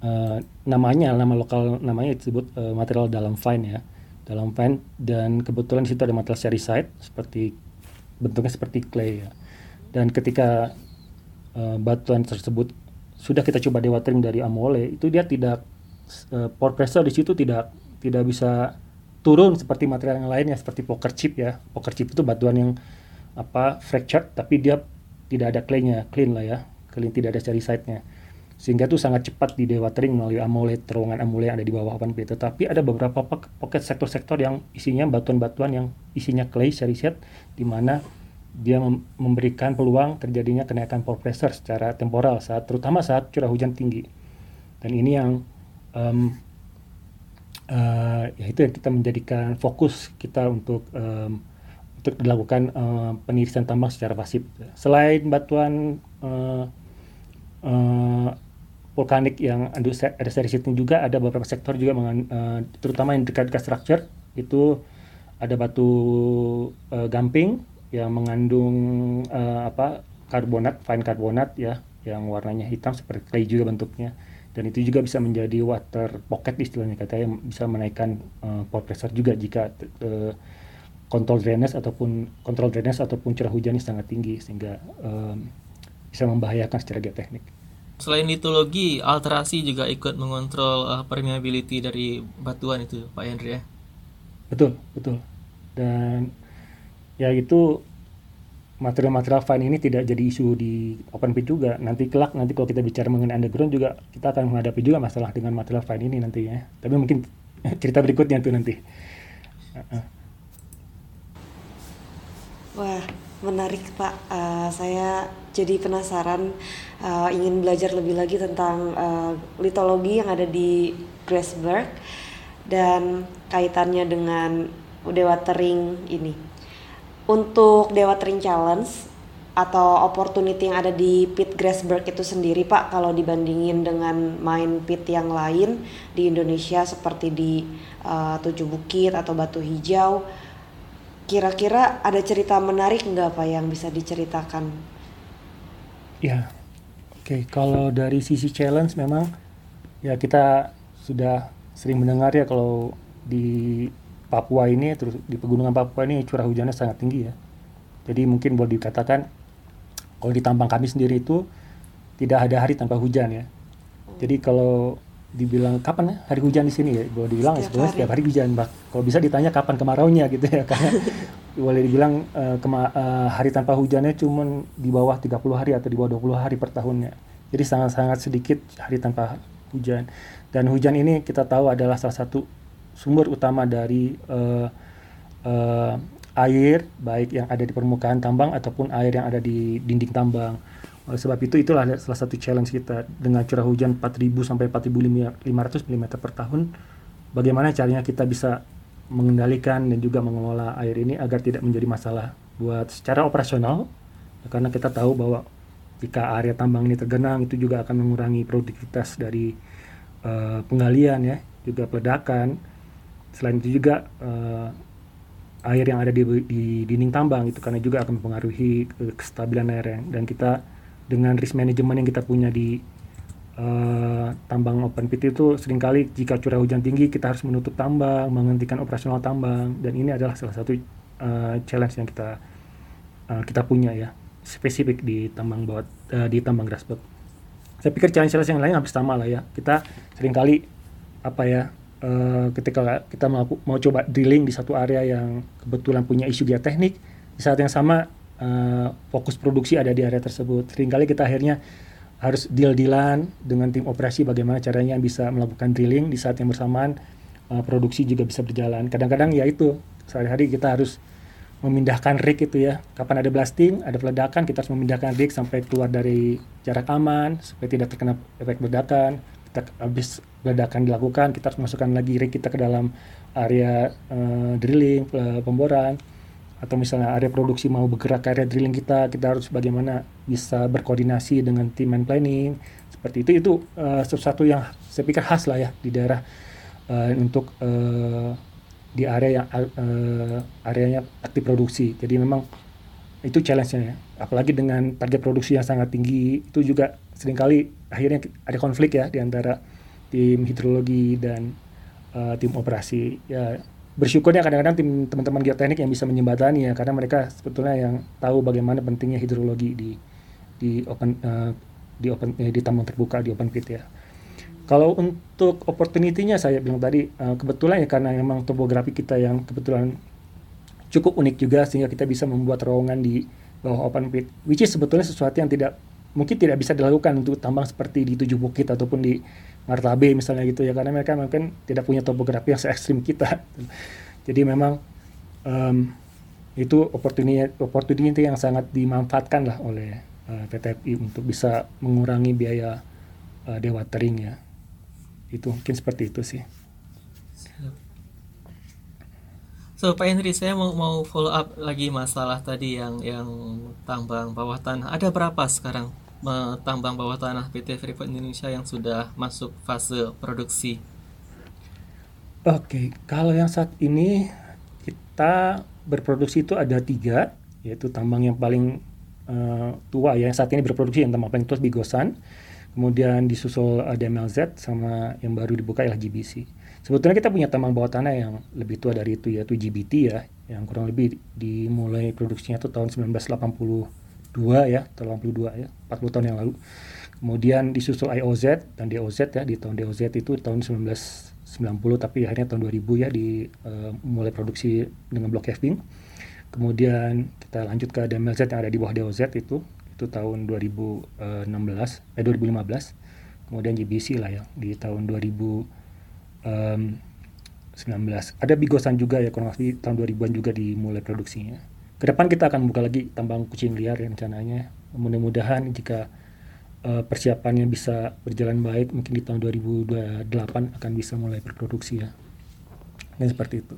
Speaker 3: uh, namanya nama lokal namanya disebut uh, material dalam fine ya. Dalam fine dan kebetulan di situ ada material sericite seperti bentuknya seperti clay ya. Dan ketika uh, batuan tersebut sudah kita coba dewatering dari amole itu dia tidak uh, pore pressure di situ tidak tidak bisa turun seperti material yang lainnya seperti poker chip ya. Poker chip itu batuan yang apa fractured tapi dia tidak ada claynya clean lah ya. Clean tidak ada sericite-nya sehingga itu sangat cepat di dewatering melalui amole terowongan amole yang ada di bawah awan P. Tetapi ada beberapa pocket sektor-sektor yang isinya batuan-batuan yang isinya clay sericet di mana dia memberikan peluang terjadinya kenaikan pore pressure secara temporal saat terutama saat curah hujan tinggi. Dan ini yang um, uh, ya itu yang kita menjadikan fokus kita untuk um, untuk dilakukan uh, penirisan tambang secara pasif. Selain batuan uh, vulkanik yang ada seri siting juga ada beberapa sektor juga uh, terutama yang dekat ke structure itu ada batu uh, gamping yang mengandung uh, apa karbonat fine karbonat ya yang warnanya hitam seperti clay juga bentuknya dan itu juga bisa menjadi water pocket istilahnya katanya bisa menaikkan uh, pore pressure juga jika uh, kontrol drainase ataupun kontrol drainase ataupun curah hujannya sangat tinggi sehingga um, bisa membahayakan secara geoteknik.
Speaker 2: Selain litologi, alterasi juga ikut mengontrol uh, permeability dari batuan itu, Pak Hendri ya?
Speaker 3: Betul, betul. Dan ya itu material-material fine ini tidak jadi isu di open pit juga. Nanti kelak, nanti kalau kita bicara mengenai underground juga, kita akan menghadapi juga masalah dengan material fine ini nantinya. Tapi mungkin cerita berikutnya tuh nanti.
Speaker 1: Wah, menarik Pak. Uh, saya jadi penasaran uh, ingin belajar lebih lagi tentang uh, litologi yang ada di Grasberg dan kaitannya dengan Dewatering ini. Untuk Dewatering Challenge atau opportunity yang ada di pit Grasberg itu sendiri Pak kalau dibandingin dengan main pit yang lain di Indonesia seperti di uh, Tujuh Bukit atau Batu Hijau kira-kira ada cerita menarik nggak Pak yang bisa diceritakan?
Speaker 3: Ya, Oke, kalau dari sisi challenge memang ya kita sudah sering mendengar ya kalau di Papua ini terus di pegunungan Papua ini curah hujannya sangat tinggi ya. Jadi mungkin boleh dikatakan kalau di tambang kami sendiri itu tidak ada hari tanpa hujan ya. Jadi kalau dibilang kapan ya hari hujan di sini ya, boleh dibilang
Speaker 1: Setiap
Speaker 3: sebenarnya
Speaker 1: hari.
Speaker 3: setiap hari hujan. Bah, kalau bisa ditanya kapan kemaraunya gitu ya, karena boleh dibilang eh, kema- eh, hari tanpa hujannya cuma di bawah 30 hari atau di bawah 20 hari per tahunnya. Jadi sangat-sangat sedikit hari tanpa hujan. Dan hujan ini kita tahu adalah salah satu sumber utama dari eh, eh, air baik yang ada di permukaan tambang ataupun air yang ada di dinding tambang. Oleh sebab itu itulah salah satu challenge kita dengan curah hujan 4000 sampai 4500 mm per tahun. Bagaimana caranya kita bisa mengendalikan dan juga mengelola air ini agar tidak menjadi masalah buat secara operasional karena kita tahu bahwa jika area tambang ini tergenang itu juga akan mengurangi produktivitas dari eh, penggalian ya juga peledakan selain itu juga eh, air yang ada di, di dinding tambang itu karena juga akan mempengaruhi ke- kestabilan air dan kita dengan risk management yang kita punya di eh, tambang open pit itu sering kali jika curah hujan tinggi kita harus menutup tambang, menghentikan operasional tambang dan ini adalah salah satu eh, challenge yang kita eh, kita punya ya spesifik di tambang bawah eh, di tambang Grasberg. Saya pikir challenge-challenge yang lain hampir sama lah ya. Kita sering kali apa ya eh, ketika kita mau mau coba drilling di satu area yang kebetulan punya isu geoteknik di saat yang sama eh, fokus produksi ada di area tersebut. Seringkali kita akhirnya harus deal-dealan dengan tim operasi bagaimana caranya bisa melakukan drilling di saat yang bersamaan eh, produksi juga bisa berjalan. Kadang-kadang ya itu sehari-hari kita harus memindahkan rig itu ya. Kapan ada blasting, ada peledakan, kita harus memindahkan rig sampai keluar dari jarak aman supaya tidak terkena efek ledakan. Kita habis ledakan dilakukan, kita harus masukkan lagi rig kita ke dalam area eh, drilling, pe- pemboran atau misalnya area produksi mau bergerak ke area drilling kita, kita harus bagaimana bisa berkoordinasi dengan tim man planning. Seperti itu itu eh, sesuatu yang saya pikir khas lah ya di daerah eh, untuk eh, di area yang eh, areanya aktif produksi. Jadi memang itu challenge-nya ya. Apalagi dengan target produksi yang sangat tinggi, itu juga sering kali akhirnya ada konflik ya di antara tim hidrologi dan eh, tim operasi. Ya bersyukurnya kadang-kadang tim teman-teman geoteknik yang bisa menjembatani ya karena mereka sebetulnya yang tahu bagaimana pentingnya hidrologi di di open eh, di open eh, di tambang terbuka di open pit ya. Kalau untuk opportunity-nya saya bilang tadi eh, kebetulan ya karena memang topografi kita yang kebetulan cukup unik juga sehingga kita bisa membuat terowongan di bawah open pit which is sebetulnya sesuatu yang tidak mungkin tidak bisa dilakukan untuk tambang seperti di tujuh bukit ataupun di Martabe misalnya gitu ya karena mereka mungkin tidak punya topografi yang se ekstrim kita. Jadi memang em, itu opportunity opportunity yang sangat dimanfaatkan lah oleh eh, PT FI untuk bisa mengurangi biaya eh, dewatering ya. Itu mungkin seperti itu sih.
Speaker 2: So Pak Henry, saya mau mau follow up lagi masalah tadi yang yang tambang bawah tanah. Ada berapa sekarang eh, tambang bawah tanah PT Freeport Indonesia yang sudah masuk fase produksi?
Speaker 3: Oke, kalau yang saat ini kita berproduksi itu ada tiga, yaitu tambang yang paling eh, tua ya, yang saat ini berproduksi yang tambang paling tua Bigosan, kemudian disusul ada MLZ sama yang baru dibuka adalah GBC. Sebetulnya kita punya tambang bawah tanah yang lebih tua dari itu yaitu GBT ya, yang kurang lebih dimulai produksinya itu tahun 1982 ya, tahun 82 ya, 40 tahun yang lalu. Kemudian disusul IOZ dan DOZ ya, di tahun DOZ itu tahun 1990 tapi akhirnya tahun 2000 ya di eh, mulai produksi dengan block caving. Kemudian kita lanjut ke DMLZ yang ada di bawah DOZ itu itu tahun 2016 eh 2015. Kemudian GBC lah ya di tahun 2019. Ada Bigosan juga ya kurang lebih tahun 2000-an juga dimulai produksinya. Ke depan kita akan buka lagi tambang kucing liar ya rencananya. Mudah-mudahan jika eh, persiapannya bisa berjalan baik mungkin di tahun 2028 akan bisa mulai berproduksi ya. Dan seperti itu.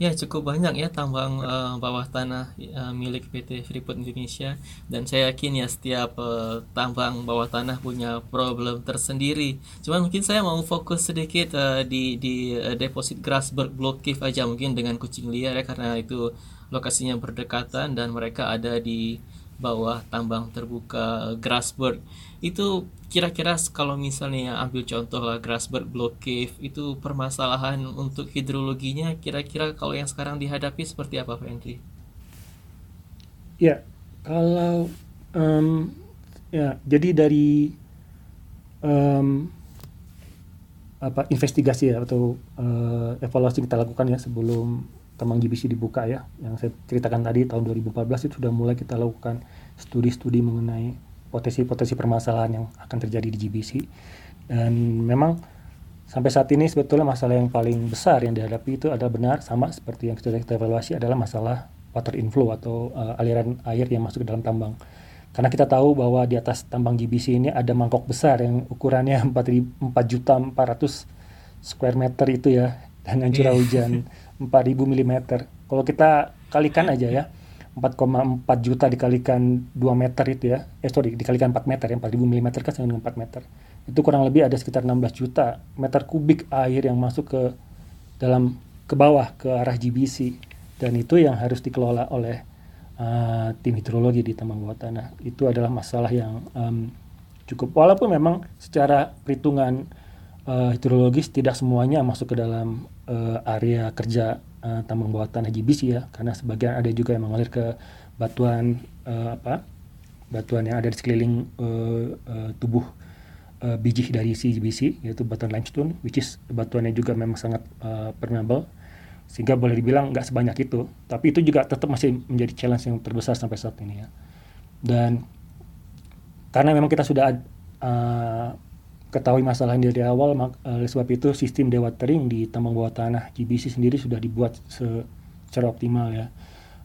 Speaker 2: Ya cukup banyak ya tambang eh, bawah tanah eh, milik PT Freeport Indonesia dan saya yakin ya setiap eh, tambang bawah tanah punya problem tersendiri. Cuman mungkin saya mau fokus sedikit eh, di di deposit Grasberg Block Cave aja mungkin dengan kucing liar ya karena itu lokasinya berdekatan dan mereka ada di bawah tambang terbuka Grasberg. Itu kira-kira kalau misalnya ambil contoh lah Grasberg Block Cave itu permasalahan untuk hidrologinya kira-kira kalau yang sekarang dihadapi seperti apa Pak Henry?
Speaker 3: Ya, kalau em, Ya, jadi dari um, apa investigasi atau uh, evaluasi kita lakukan ya sebelum tambang GBC dibuka ya, yang saya ceritakan tadi tahun 2014 itu sudah mulai kita lakukan studi-studi mengenai potensi-potensi permasalahan yang akan terjadi di GBC dan memang sampai saat ini sebetulnya masalah yang paling besar yang dihadapi itu adalah benar sama seperti yang sudah kita evaluasi adalah masalah water inflow atau uh, aliran air yang masuk ke dalam tambang. Karena kita tahu bahwa di atas tambang GBC ini ada mangkok besar yang ukurannya 4 juta 400 square meter itu ya dengan curah iya. hujan 4000 mm. Kalau kita kalikan aja ya 4,4 juta dikalikan 2 meter itu ya. Eh sorry, dikalikan 4 meter ya 4000 mm kan sama dengan 4 meter itu kurang lebih ada sekitar 16 juta meter kubik air yang masuk ke dalam ke bawah ke arah GBC dan itu yang harus dikelola oleh uh, tim hidrologi di tambang bawah tanah itu adalah masalah yang um, cukup walaupun memang secara perhitungan uh, hidrologis tidak semuanya masuk ke dalam uh, area kerja uh, tambang bawah tanah GBC ya. Karena sebagian ada juga yang mengalir ke batuan uh, apa batuan yang ada di sekeliling uh, uh, tubuh uh, biji dari CGBC yaitu batuan limestone which is batuannya juga memang sangat uh, permeable. Sehingga boleh dibilang nggak sebanyak itu. Tapi itu juga tetap masih menjadi challenge yang terbesar sampai saat ini ya. Dan karena memang kita sudah uh, ketahui masalah ini dari awal uh, sebab itu sistem dewatering di tambang bawah tanah GBC sendiri sudah dibuat secara optimal ya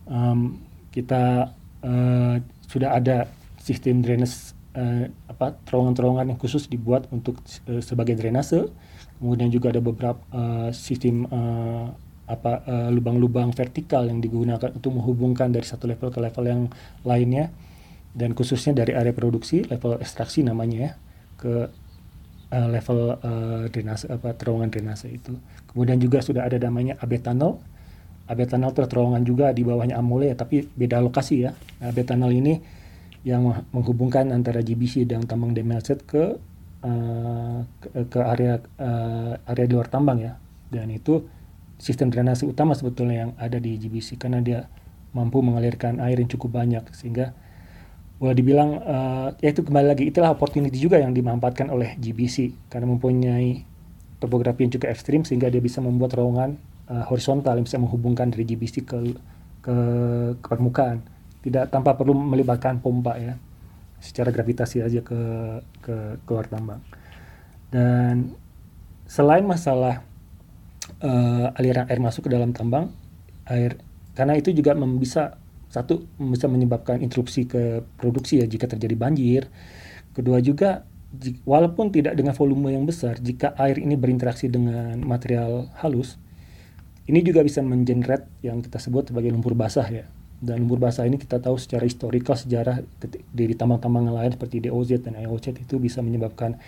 Speaker 3: um, kita uh, sudah ada sistem drainage uh, apa terowongan-terowongan yang khusus dibuat untuk uh, sebagai drainase. Kemudian juga ada beberapa uh, sistem uh, apa lubang-lubang uh, vertikal yang digunakan untuk menghubungkan dari satu level ke level yang lainnya dan khususnya dari area produksi level ekstraksi namanya ya ke uh, level uh, drainase apa terowongan drainase itu. Kemudian juga sudah ada namanya AB tunnel. AB itu terowongan juga di bawahnya Amole tapi beda lokasi ya. AB tunnel ini yang menghubungkan antara GBC dan tambang Demelset ke uh, ke, ke area uh, area di luar tambang ya dan itu sistem drainase utama sebetulnya yang ada di GBC karena dia mampu mengalirkan air yang cukup banyak sehingga boleh dibilang uh, ya itu kembali lagi itulah opportunity juga yang dimanfaatkan oleh GBC karena mempunyai topografi yang cukup ekstrim sehingga dia bisa membuat terowongan uh, horizontal yang bisa menghubungkan dari GBC ke ke, ke permukaan. Tidak tanpa perlu melibatkan pompa ya. Secara gravitasi aja ke ke keluar tambang. Dan selain masalah uh, aliran air masuk ke dalam tambang air karena itu juga bisa satu bisa menyebabkan interupsi ke produksi ya jika terjadi banjir kedua juga walaupun tidak dengan volume yang besar jika air ini berinteraksi dengan material halus ini juga bisa mengenerate yang kita sebut sebagai lumpur basah ya dan lumpur basah ini kita tahu secara historikal sejarah dari tambang-tambang lain seperti DOZ dan IOZ itu bisa menyebabkan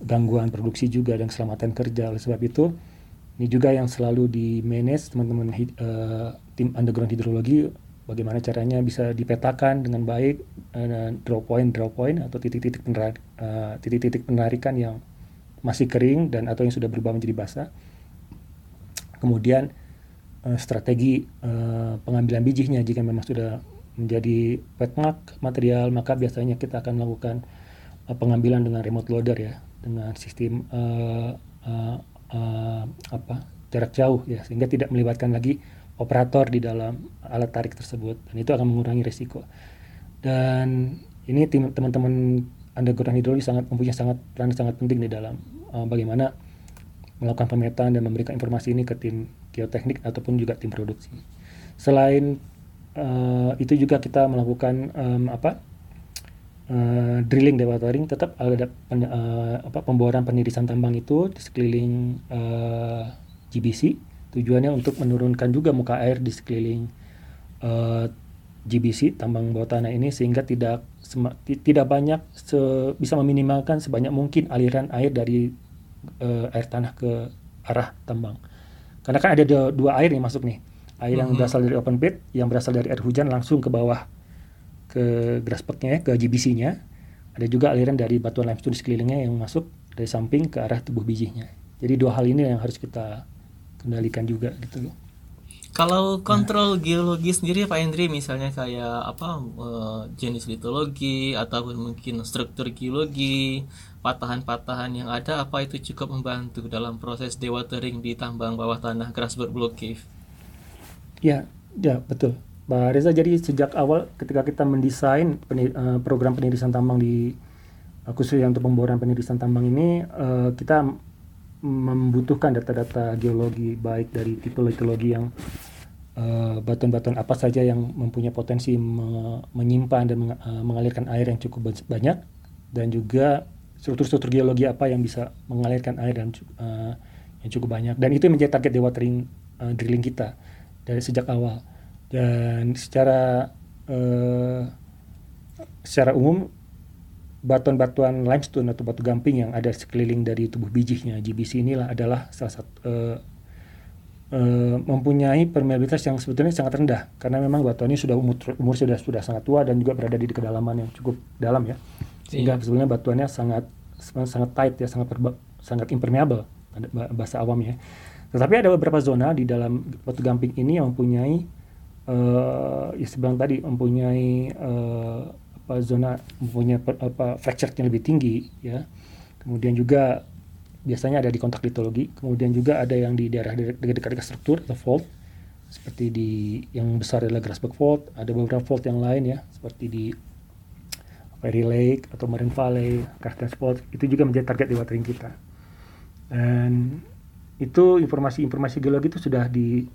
Speaker 3: gangguan produksi juga dan keselamatan kerja. Oleh sebab itu, ini juga yang selalu di manage teman-teman uh, tim underground hidrologi bagaimana caranya bisa dipetakan dengan baik uh, draw point draw point atau titik-titik penarik, uh, titik-titik penarikan yang masih kering dan atau yang sudah berubah menjadi basah. Kemudian uh, strategi uh, pengambilan bijinya jika memang sudah menjadi wet mark material maka biasanya kita akan melakukan uh, pengambilan dengan remote loader ya dengan sistem uh, uh, uh, apa jarak jauh ya sehingga tidak melibatkan lagi operator di dalam alat tarik tersebut dan itu akan mengurangi risiko dan ini tim teman-teman underground hidrologi sangat mempunyai sangat peran sangat penting di dalam uh, bagaimana melakukan pemetaan dan memberikan informasi ini ke tim geoteknik ataupun juga tim produksi. Selain uh, itu juga kita melakukan um, apa uh, drilling dewatering tetap ada pen, uh, apa pemboran penirisan tambang itu di sekeliling uh, GBC tujuannya untuk menurunkan juga muka air di sekeliling uh, GBC tambang bawah tanah ini sehingga tidak tidak banyak se, bisa meminimalkan sebanyak mungkin aliran air dari uh, air tanah ke arah tambang. Karena kan ada dua, dua air yang masuk nih. Air yang mm -hmm. berasal dari open pit, yang berasal dari air hujan langsung ke bawah ke grasspacknya, ke GBC-nya. Ada juga aliran dari batuan limestone di sekelilingnya yang masuk dari samping ke arah tubuh bijinya. Jadi dua hal ini yang harus kita kendalikan juga gitu loh.
Speaker 2: Kalau kontrol nah. geologi sendiri Pak Hendri misalnya kayak apa uh, jenis litologi ataupun mungkin struktur geologi, patahan-patahan yang ada apa itu cukup membantu dalam proses dewatering di tambang bawah tanah Grasberg Block Cave?
Speaker 3: Ya, ya betul. Mbak Reza jadi sejak awal ketika kita mendesain penir, uh, program penirisan tambang di uh, khususnya untuk pemboran penirisan tambang ini kita membutuhkan data-data geologi baik dari tipe litologi yang uh, batuan-batuan apa saja yang mempunyai potensi me menyimpan dan meng uh, mengalirkan air yang cukup banyak dan juga struktur-struktur geologi apa yang bisa mengalirkan air dan uh, yang cukup banyak. Dan itu menjadi target dewatering uh, drilling kita dari sejak awal. Dan secara uh, secara umum batuan-batuan limestone atau batu gamping yang ada sekeliling dari tubuh bijinya GBC inilah adalah salah satu uh, uh, mempunyai permeabilitas yang sebetulnya sangat rendah. Karena memang batuan ini sudah umur, umur sudah sudah sangat tua dan juga berada di kedalaman yang cukup dalam ya. Sehingga iya. sebetulnya batuannya sangat sangat tight ya sangat perba, sangat impermeable bahasa awamnya. Tetapi ada beberapa zona di dalam batu gamping ini yang mempunyai uh, ya sebilang tadi mempunyai uh, apa zona mempunyai apa fracture yang lebih tinggi ya. Kemudian juga biasanya ada di kontak litologi, kemudian juga ada yang di daerah dekat-dekat struktur atau fault seperti di yang besar adalah Grasberg Fault, ada beberapa fault yang lain ya, seperti di Fairy Lake atau Marine Valley, Carstens Fault, itu juga menjadi target di watering kita. Dan itu informasi-informasi geologi itu sudah di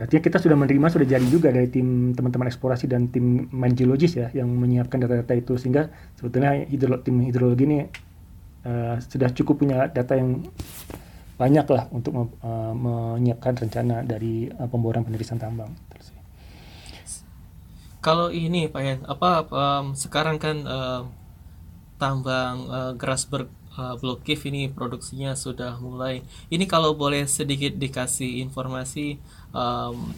Speaker 3: Artinya kita sudah menerima, sudah jadi juga dari tim teman-teman eksplorasi dan tim main geologis ya yang menyiapkan data-data itu sehingga sebetulnya hidro, tim hidrologi ini uh, sudah cukup punya data yang banyak lah untuk uh, menyiapkan rencana dari uh, pemboran penirisan tambang.
Speaker 2: Kalau ini Pak Yan, apa um, sekarang kan uh, tambang uh, Grasberg uh, Block Cave ini produksinya sudah mulai. Ini kalau boleh sedikit dikasih informasi um,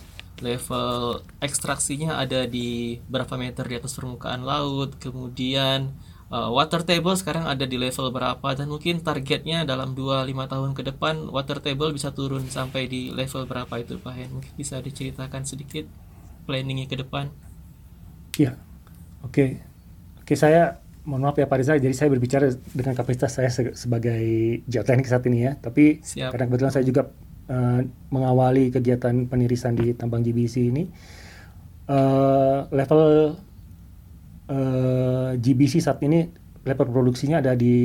Speaker 2: level ekstraksinya ada di berapa meter di atas permukaan laut kemudian uh, water table sekarang ada di level berapa dan mungkin targetnya dalam 2-5 tahun ke depan water table bisa turun sampai di level berapa itu Pak Hen mungkin bisa diceritakan sedikit planningnya ke depan
Speaker 3: iya oke okay. oke saya mohon maaf ya Pak Riza, jadi saya berbicara dengan kapasitas saya sebagai geoteknik saat ini ya, tapi Siap. karena kebetulan saya juga uh, mengawali kegiatan penirisan di tambang GBC ini uh, level uh, eh, GBC saat ini level produksinya ada di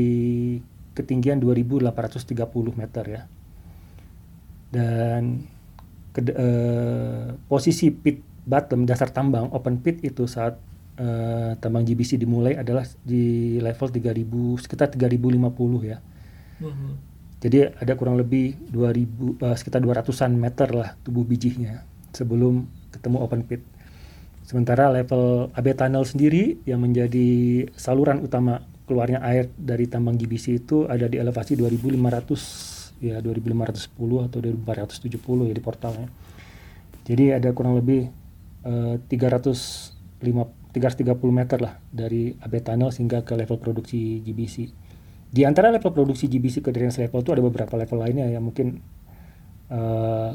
Speaker 3: ketinggian 2830 meter ya. Dan ke, uh, posisi pit bottom dasar tambang open pit itu saat uh, tambang GBC dimulai adalah di level 3000 sekitar 3050 ya. Mm -hmm. Jadi ada kurang lebih 2000 uh, eh, sekitar 200-an meter lah tubuh bijinya sebelum ketemu open pit. Sementara level AB tunnel sendiri yang menjadi saluran utama keluarnya air dari tambang GBC itu ada di elevasi 2500 ya 2510 atau 2470 ya di portalnya. Jadi ada kurang lebih uh, 305 330 meter lah dari AB tunnel sehingga ke level produksi GBC di antara level produksi GBC ke drainage level itu ada beberapa level lainnya yang mungkin uh,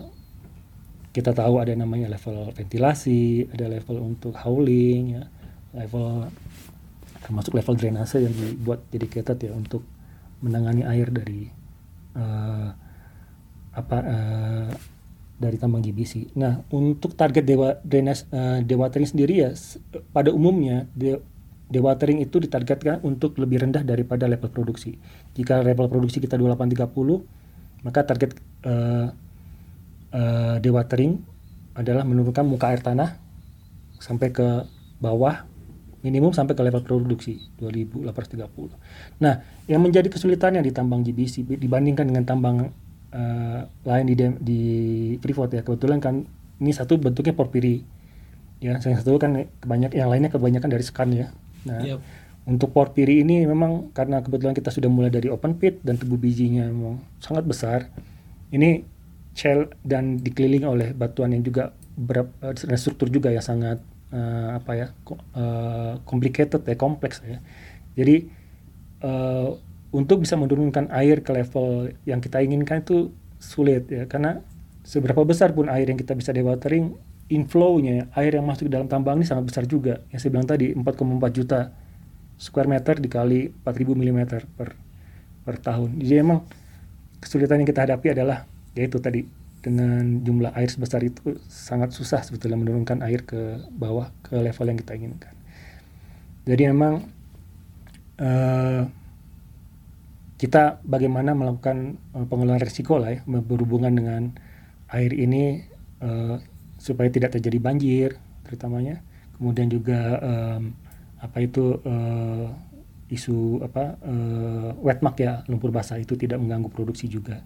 Speaker 3: kita tahu ada namanya level ventilasi, ada level untuk hauling, ya, level termasuk level drainase yang dibuat dedicated ya untuk menangani air dari uh, apa uh, dari tambang GBC. Nah, untuk target dewa drainase uh, dewatering sendiri ya pada umumnya de, dewatering itu ditargetkan untuk lebih rendah daripada level produksi. Jika level produksi kita 2830, maka target uh, uh, dewatering adalah menurunkan muka air tanah sampai ke bawah minimum sampai ke level produksi 2830. Nah, yang menjadi kesulitannya di tambang GBC dibandingkan dengan tambang uh, lain di di Freeport ya. Kebetulan kan ini satu bentuknya porpiri. Ya, yang satu kan kebanyak yang lainnya kebanyakan dari skan ya. Nah, yep. untuk porpiri ini memang karena kebetulan kita sudah mulai dari open pit dan tubuh bijinya memang sangat besar. Ini shell dan dikelilingi oleh batuan yang juga berapa struktur juga ya sangat uh, apa ya uh, complicated ya kompleks ya. Jadi uh, untuk bisa menurunkan air ke level yang kita inginkan itu sulit ya karena seberapa besar pun air yang kita bisa dewatering, inflow-nya air yang masuk ke dalam tambang ini sangat besar juga. Yang saya bilang tadi 4,4 juta square meter dikali 4000 mm per per tahun. Jadi emang kesulitan yang kita hadapi adalah yaitu tadi dengan jumlah air sebesar itu sangat susah sebetulnya menurunkan air ke bawah ke level yang kita inginkan. Jadi memang uh, kita bagaimana melakukan uh, pengelolaan risiko lah ya berhubungan dengan air ini uh, supaya tidak terjadi banjir terutamanya. Kemudian juga um, apa itu uh, isu apa uh, wetmark ya lumpur basah itu tidak mengganggu produksi juga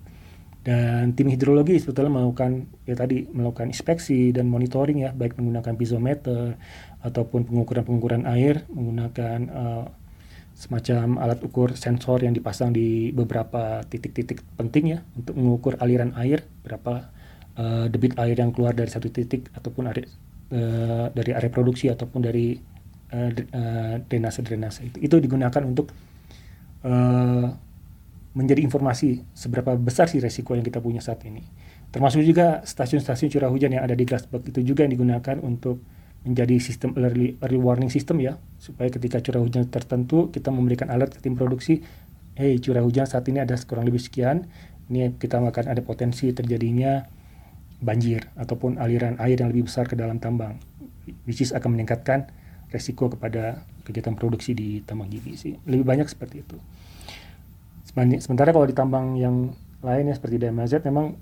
Speaker 3: dan tim hidrologi sebetulnya melakukan ya tadi melakukan inspeksi dan monitoring ya baik menggunakan pizometer ataupun pengukuran-pengukuran air menggunakan uh, semacam alat ukur sensor yang dipasang di beberapa titik-titik penting ya untuk mengukur aliran air berapa uh, debit air yang keluar dari satu titik ataupun area, uh, dari area produksi ataupun dari uh, drainase drainase itu itu digunakan untuk uh, menjadi informasi seberapa besar sih resiko yang kita punya saat ini. Termasuk juga stasiun-stasiun curah hujan yang ada di Grasberg itu juga yang digunakan untuk menjadi sistem early, early warning system ya, supaya ketika curah hujan tertentu kita memberikan alert ke tim produksi, hey curah hujan saat ini ada kurang lebih sekian, ini kita akan ada potensi terjadinya banjir ataupun aliran air yang lebih besar ke dalam tambang, which is akan meningkatkan resiko kepada kegiatan produksi di tambang GBC. Lebih banyak seperti itu. Sementara kalau di tambang yang lainnya seperti DMZ memang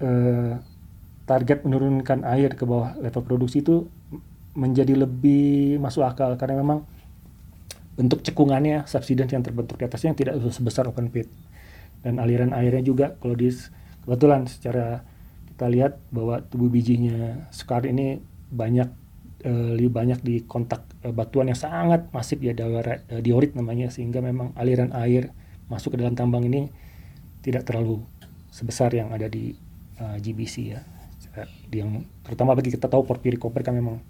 Speaker 3: eh, target menurunkan air ke bawah level produksi itu menjadi lebih masuk akal karena memang bentuk cekungannya subsidence yang terbentuk di atasnya yang tidak sebesar open pit dan aliran airnya juga kalau di kebetulan secara kita lihat bahwa tubuh bijinya sekarang ini banyak eh, lebih banyak di kontak eh, batuan yang sangat masif ya diorit namanya sehingga memang aliran air masuk ke dalam tambang ini tidak terlalu sebesar yang ada di uh, GBC ya. Yang terutama bagi kita tahu porphyry copper kan memang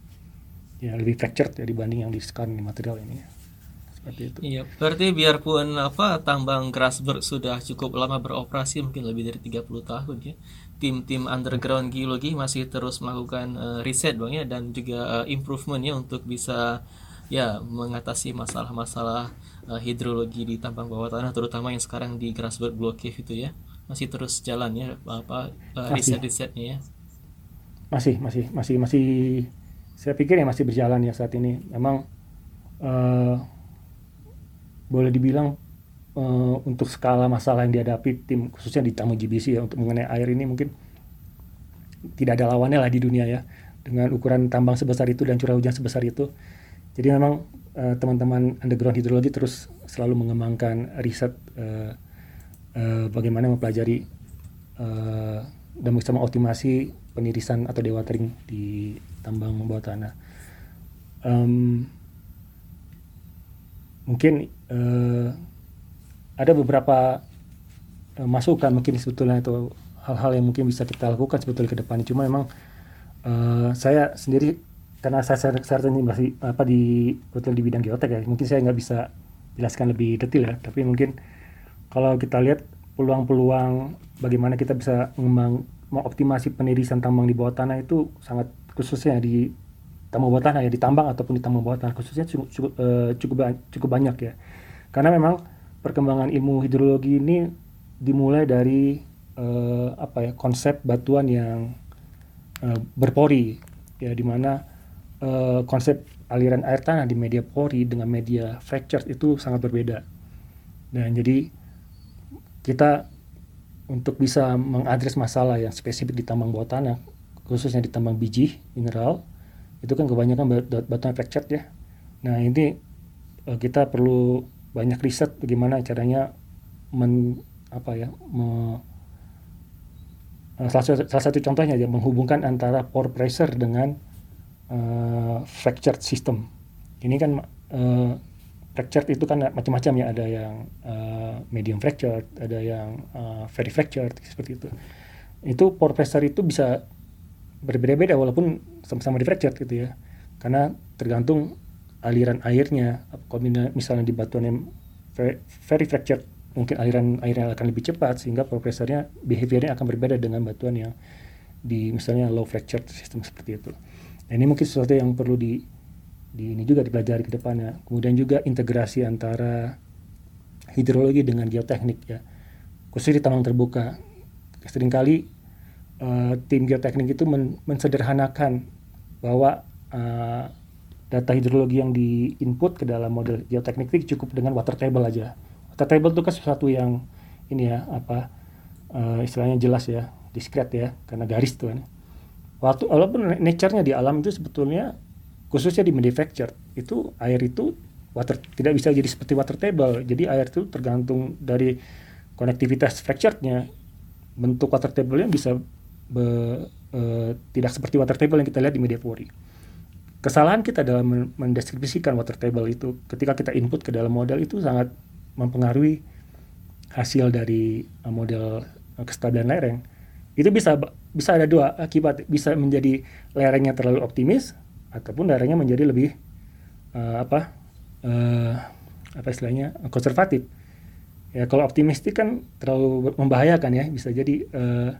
Speaker 3: ya lebih fractured ya dibanding yang di sekarang di material ini ya.
Speaker 2: Seperti itu. Iya, berarti biarpun apa tambang Grasberg sudah cukup lama beroperasi mungkin lebih dari 30 tahun ya. Tim-tim underground geologi masih terus melakukan uh, riset Bang ya dan juga uh, improvement ya untuk bisa ya mengatasi masalah-masalah uh, hidrologi di tambang bawah tanah terutama yang sekarang di Grasberg Block Cave itu ya masih terus jalan ya apa uh, riset-risetnya ya
Speaker 3: masih masih masih masih saya pikir ya masih berjalan ya saat ini. Memang uh, boleh dibilang uh, untuk skala masalah yang dihadapi tim khususnya di tamu GBC ya untuk mengenai air ini mungkin tidak ada lawannya lah di dunia ya. Dengan ukuran tambang sebesar itu dan curah hujan sebesar itu. Jadi memang uh, teman-teman underground hidrologi terus selalu mengembangkan riset uh, uh, bagaimana mempelajari uh, dan bisa mengoptimasi penirisan atau dewatering di tambang bawah tanah. Um, mungkin uh, ada beberapa uh, masukan mungkin sebetulnya itu hal-hal yang mungkin bisa kita lakukan sebetulnya ke depan. Cuma memang uh, saya sendiri karena saya saya ini masih apa di betul di bidang geotek ya mungkin saya nggak bisa jelaskan lebih detail ya tapi mungkin kalau kita lihat peluang-peluang bagaimana kita bisa mengembang mengoptimasi penirisan tambang di bawah tanah itu sangat khususnya di tambang bawah tanah ya di tambang ataupun di tambang bawah tanah khususnya cukup cukup, uh, cukup cukup banyak ya karena memang perkembangan ilmu hidrologi ini dimulai dari uh, apa ya konsep batuan yang uh, berpori ya di mana uh, konsep aliran air tanah di media pori dengan media fractured itu sangat berbeda. Dan jadi kita untuk bisa mengadres masalah yang spesifik di tambang bawah tanah, khususnya di tambang biji mineral, itu kan kebanyakan batuan fractured ya. Nah ini uh, kita perlu banyak riset bagaimana caranya men apa ya me, uh, salah, satu, salah satu contohnya ya menghubungkan antara pore pressure dengan uh, fractured system. Ini kan uh, fractured itu kan macam-macam ya, ada yang uh, medium fractured, ada yang uh, very fractured seperti itu. Itu pore pressure itu bisa berbeda-beda walaupun sama-sama di fractured gitu ya. Karena tergantung aliran airnya. Kalau misalnya di batuan yang very, fractured, mungkin aliran airnya akan lebih cepat sehingga pore pressure-nya behaviornya akan berbeda dengan batuan yang di misalnya low fracture system seperti itu. Nah, ini mungkin sesuatu yang perlu di, di ini juga dipelajari ke depannya. Kemudian juga integrasi antara hidrologi dengan geoteknik ya, khususnya di tambang terbuka. Seringkali uh, tim geoteknik itu men mensederhanakan bahwa uh, data hidrologi yang di input ke dalam model geoteknik itu cukup dengan water table aja. Water table itu kan sesuatu yang ini ya apa uh, istilahnya jelas ya, diskret ya, karena garis tuh kan waktu walaupun nature-nya di alam itu sebetulnya khususnya di manufacture itu air itu water tidak bisa jadi seperti water table. Jadi air itu tergantung dari konektivitas fracture-nya. Bentuk water table-nya bisa be, e, tidak seperti water table yang kita lihat di media pori kesalahan kita dalam mendeskripsikan water table itu ketika kita input ke dalam model itu sangat mempengaruhi hasil dari e, model e, kestabilan lereng. Itu bisa bisa ada dua akibat bisa menjadi lerengnya terlalu optimis ataupun lerengnya menjadi lebih uh, apa uh, apa istilahnya konservatif. Ya kalau optimistik kan terlalu membahayakan ya bisa jadi uh,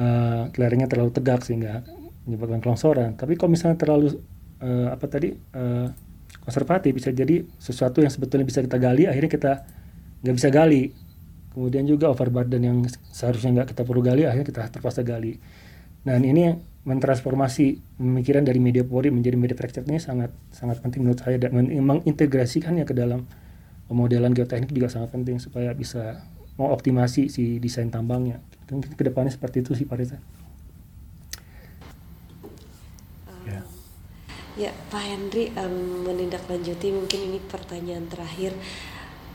Speaker 3: uh, lerengnya terlalu tegak sehingga menyebabkan kelongsoran. Tapi kalau misalnya terlalu uh, apa tadi uh, konservatif bisa jadi sesuatu yang sebetulnya bisa kita gali akhirnya kita nggak bisa gali. Kemudian juga overburden yang seharusnya nggak kita perlu gali akhirnya kita terpaksa gali. Dan ini mentransformasi pemikiran dari media pori menjadi media fracture ini sangat sangat penting menurut saya dan mengintegrasikannya ke dalam pemodelan geoteknik juga sangat penting supaya bisa mengoptimasi si desain tambangnya mungkin ke depannya seperti itu sih Pak Reza.
Speaker 1: ya. ya Pak Henry um, menindaklanjuti mungkin ini pertanyaan terakhir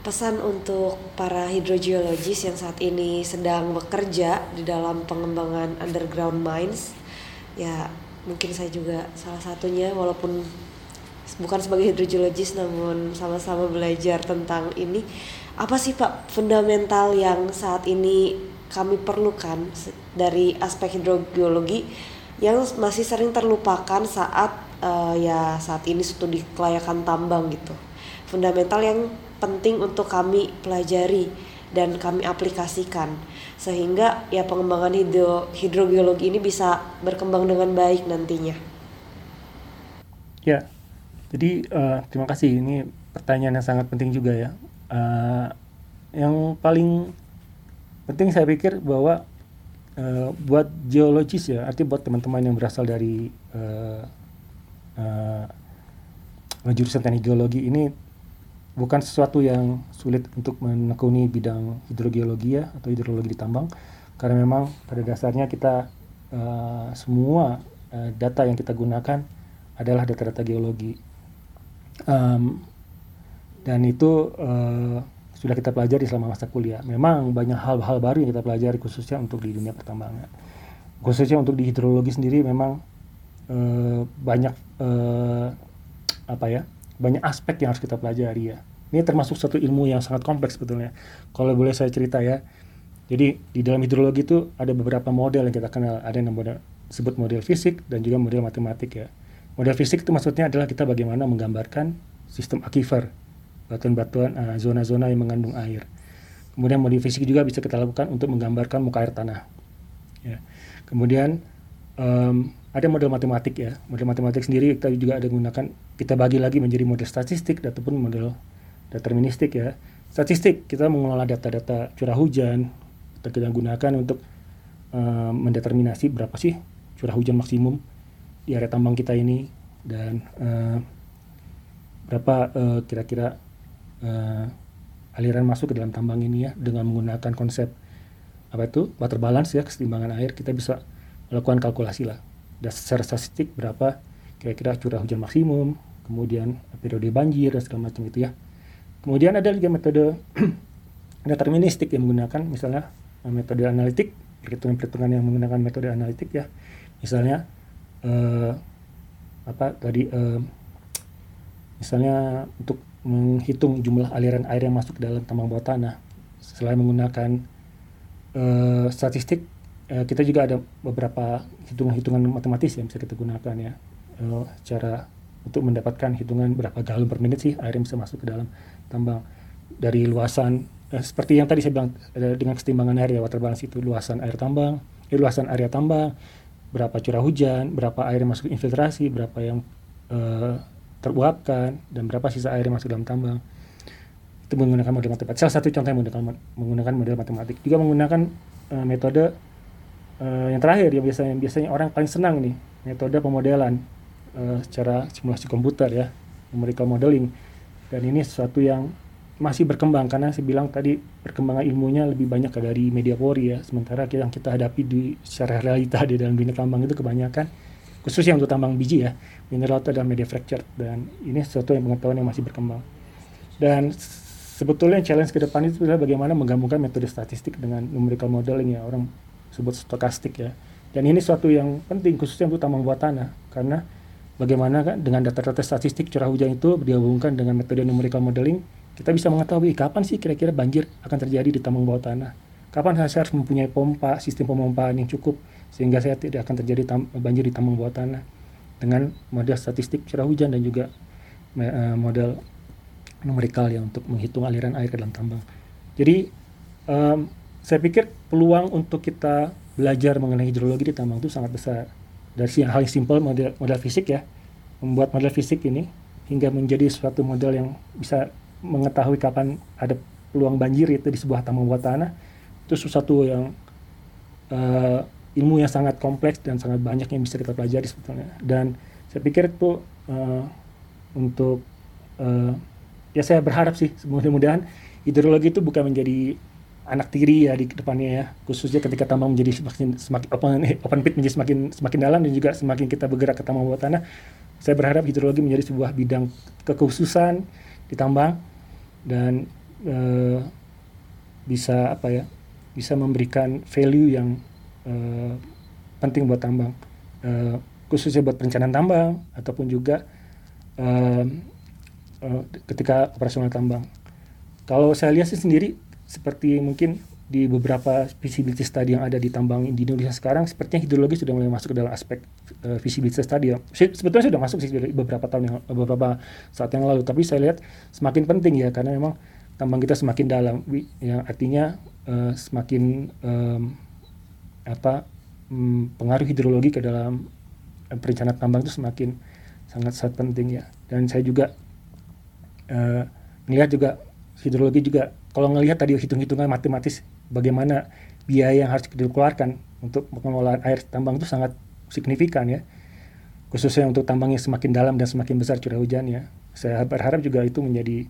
Speaker 1: pesan untuk para hidrogeologis yang saat ini sedang bekerja di dalam pengembangan underground mines ya mungkin saya juga salah satunya walaupun bukan sebagai hidrogeologis namun sama-sama belajar tentang ini. Apa sih Pak fundamental yang saat ini kami perlukan dari aspek hidrogeologi yang masih sering terlupakan saat uh, ya saat ini studi kelayakan tambang gitu? Fundamental yang penting untuk kami pelajari dan kami aplikasikan sehingga ya pengembangan hidro, hidrogeologi ini bisa berkembang dengan baik nantinya.
Speaker 3: Ya, jadi uh, terima kasih ini pertanyaan yang sangat penting juga ya. Uh, yang paling penting saya pikir bahwa uh, buat geologis ya, artinya buat teman-teman yang berasal dari uh, uh, jurusan teknik geologi ini bukan sesuatu yang sulit untuk menekuni bidang hidrogeologi ya atau hidrologi di tambang karena memang pada dasarnya kita uh, semua uh, data yang kita gunakan adalah data-data geologi um, dan itu uh, sudah kita pelajari selama masa kuliah. Memang banyak hal-hal baru yang kita pelajari khususnya untuk di dunia pertambangan. Khususnya untuk di hidrologi sendiri memang uh, banyak uh, apa ya banyak aspek yang harus kita pelajari ya. Ini termasuk satu ilmu yang sangat kompleks sebetulnya. Kalau boleh saya cerita ya. Jadi di dalam hidrologi itu ada beberapa model yang kita kenal. Ada yang model sebut model fisik dan juga model matematik ya. Model fisik itu maksudnya adalah kita bagaimana menggambarkan sistem aquifer, batuan-batuan uh, zona-zona yang mengandung air. Kemudian model fisik juga bisa kita lakukan untuk menggambarkan muka air tanah. Ya. Kemudian um, ada model matematik ya. Model matematik sendiri kita juga ada gunakan kita bagi lagi menjadi model statistik ataupun model deterministik ya. Statistik kita mengelola data-data curah hujan kita gunakan untuk uh, mendeterminasi berapa sih curah hujan maksimum di area tambang kita ini dan uh, berapa uh, kira-kira uh, aliran masuk ke dalam tambang ini ya dengan menggunakan konsep apa itu water balance ya keseimbangan air kita bisa melakukan kalkulasi lah dan secara statistik berapa kira-kira curah hujan maksimum, kemudian periode banjir dan segala macam itu ya. Kemudian ada juga metode deterministik yang menggunakan misalnya eh, metode analitik, perhitungan-perhitungan yang menggunakan metode analitik ya. Misalnya eh, apa tadi eh, misalnya untuk menghitung jumlah aliran air yang masuk ke dalam tambang bawah tanah selain menggunakan eh, statistik eh, kita juga ada beberapa hitungan-hitungan matematis yang bisa kita gunakan ya eh, cara untuk mendapatkan hitungan berapa galon per menit sih air yang bisa masuk ke dalam tambang dari luasan eh, seperti yang tadi saya bilang eh, dengan kesetimbangan air ya water balance itu luasan air tambang luasan area tambang, berapa curah hujan, berapa air yang masuk infiltrasi, berapa yang uh, teruapkan, dan berapa sisa air yang masuk dalam tambang. Itu menggunakan model matematik. Salah satu contoh yang menggunakan, menggunakan model matematik. Juga menggunakan uh, metode uh, yang terakhir yang biasanya biasanya orang paling senang nih, metode pemodelan uh, secara simulasi komputer ya, numerical modeling. Dan ini sesuatu yang masih berkembang karena saya bilang tadi perkembangan ilmunya lebih banyak dari media pori ya. Sementara yang kita hadapi di secara realita di dalam dunia tambang itu kebanyakan khususnya untuk tambang biji ya. Mineral itu adalah media fracture dan ini sesuatu yang pengetahuan yang masih berkembang. Dan sebetulnya challenge ke depan itu adalah bagaimana menggabungkan metode statistik dengan numerical modeling ya. Orang sebut stokastik ya dan ini sesuatu yang penting khususnya untuk tambang bawah tanah karena bagaimana kan dengan data-data statistik curah hujan itu digabungkan dengan metode numerical modeling kita bisa mengetahui kapan sih kira-kira banjir akan terjadi di tambang bawah tanah. Kapan saya harus mempunyai pompa, sistem pemompaan yang cukup sehingga saya tidak akan terjadi banjir di tambang bawah tanah dengan model statistik curah hujan dan juga uh, model numerikal ya untuk menghitung aliran air ke dalam tambang. Jadi um, saya pikir peluang untuk kita belajar mengenai hidrologi di tambang itu sangat besar. Dari hal yang simpel model model fisik ya, membuat model fisik ini hingga menjadi suatu model yang bisa mengetahui kapan ada peluang banjir itu di sebuah tambang bawah tanah itu sesuatu yang uh, ilmu yang sangat kompleks dan sangat banyak yang bisa kita pelajari sebetulnya dan saya pikir itu uh, untuk uh, ya saya berharap sih mudah-mudahan hidrologi itu bukan menjadi anak tiri ya di depannya ya. Khususnya ketika tambang menjadi semakin semakin open open pit menjadi semakin semakin dalam dan juga semakin kita bergerak ke tambang bawah tanah saya berharap hidrologi menjadi sebuah bidang kekhususan di tambang dan uh, bisa apa ya bisa memberikan value yang uh, penting buat tambang. Uh, khususnya buat perencanaan tambang ataupun juga uh, uh, ketika operasional tambang. Kalau saya lihat sih sendiri seperti mungkin di beberapa visibility study yang ada di tambang di Indonesia sekarang sepertinya hidrologi sudah mulai masuk ke dalam aspek uh, visibility study sebetulnya sudah masuk sih beberapa tahun yang beberapa saat yang lalu tapi saya lihat semakin penting ya karena memang tambang kita semakin dalam. Yang artinya uh, semakin um, apa um, pengaruh hidrologi ke dalam um, perencanaan tambang itu semakin sangat sangat penting ya. Dan saya juga uh, melihat juga hidrologi juga kalau ngelihat tadi hitung-hitungan matematis bagaimana biaya yang harus dikeluarkan untuk pengelolaan air tambang itu sangat signifikan ya. Khususnya untuk tambang yang semakin dalam dan semakin besar curah hujannya saya berharap juga itu menjadi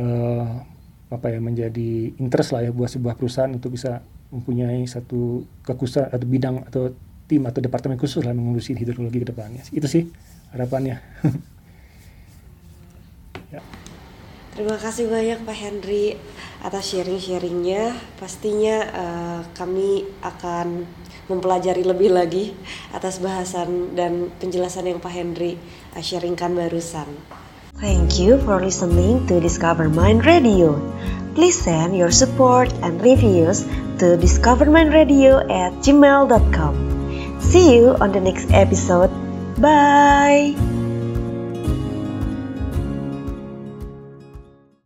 Speaker 3: uh, apa ya menjadi interest lah ya buat sebuah perusahaan untuk bisa mempunyai satu kekhususan atau bidang atau tim atau departemen khusus lah mengurusi hidrologi ke depannya. Itu sih harapannya.
Speaker 1: Ya. Terima kasih banyak Pak Henry atas sharing-sharingnya. Pastinya uh, kami akan mempelajari lebih lagi atas bahasan dan penjelasan yang Pak Henry uh, sharingkan barusan. Thank you for listening to Discover Mind Radio. Please send your support and reviews to discovermindradio at gmail.com. See you on the next episode. Bye!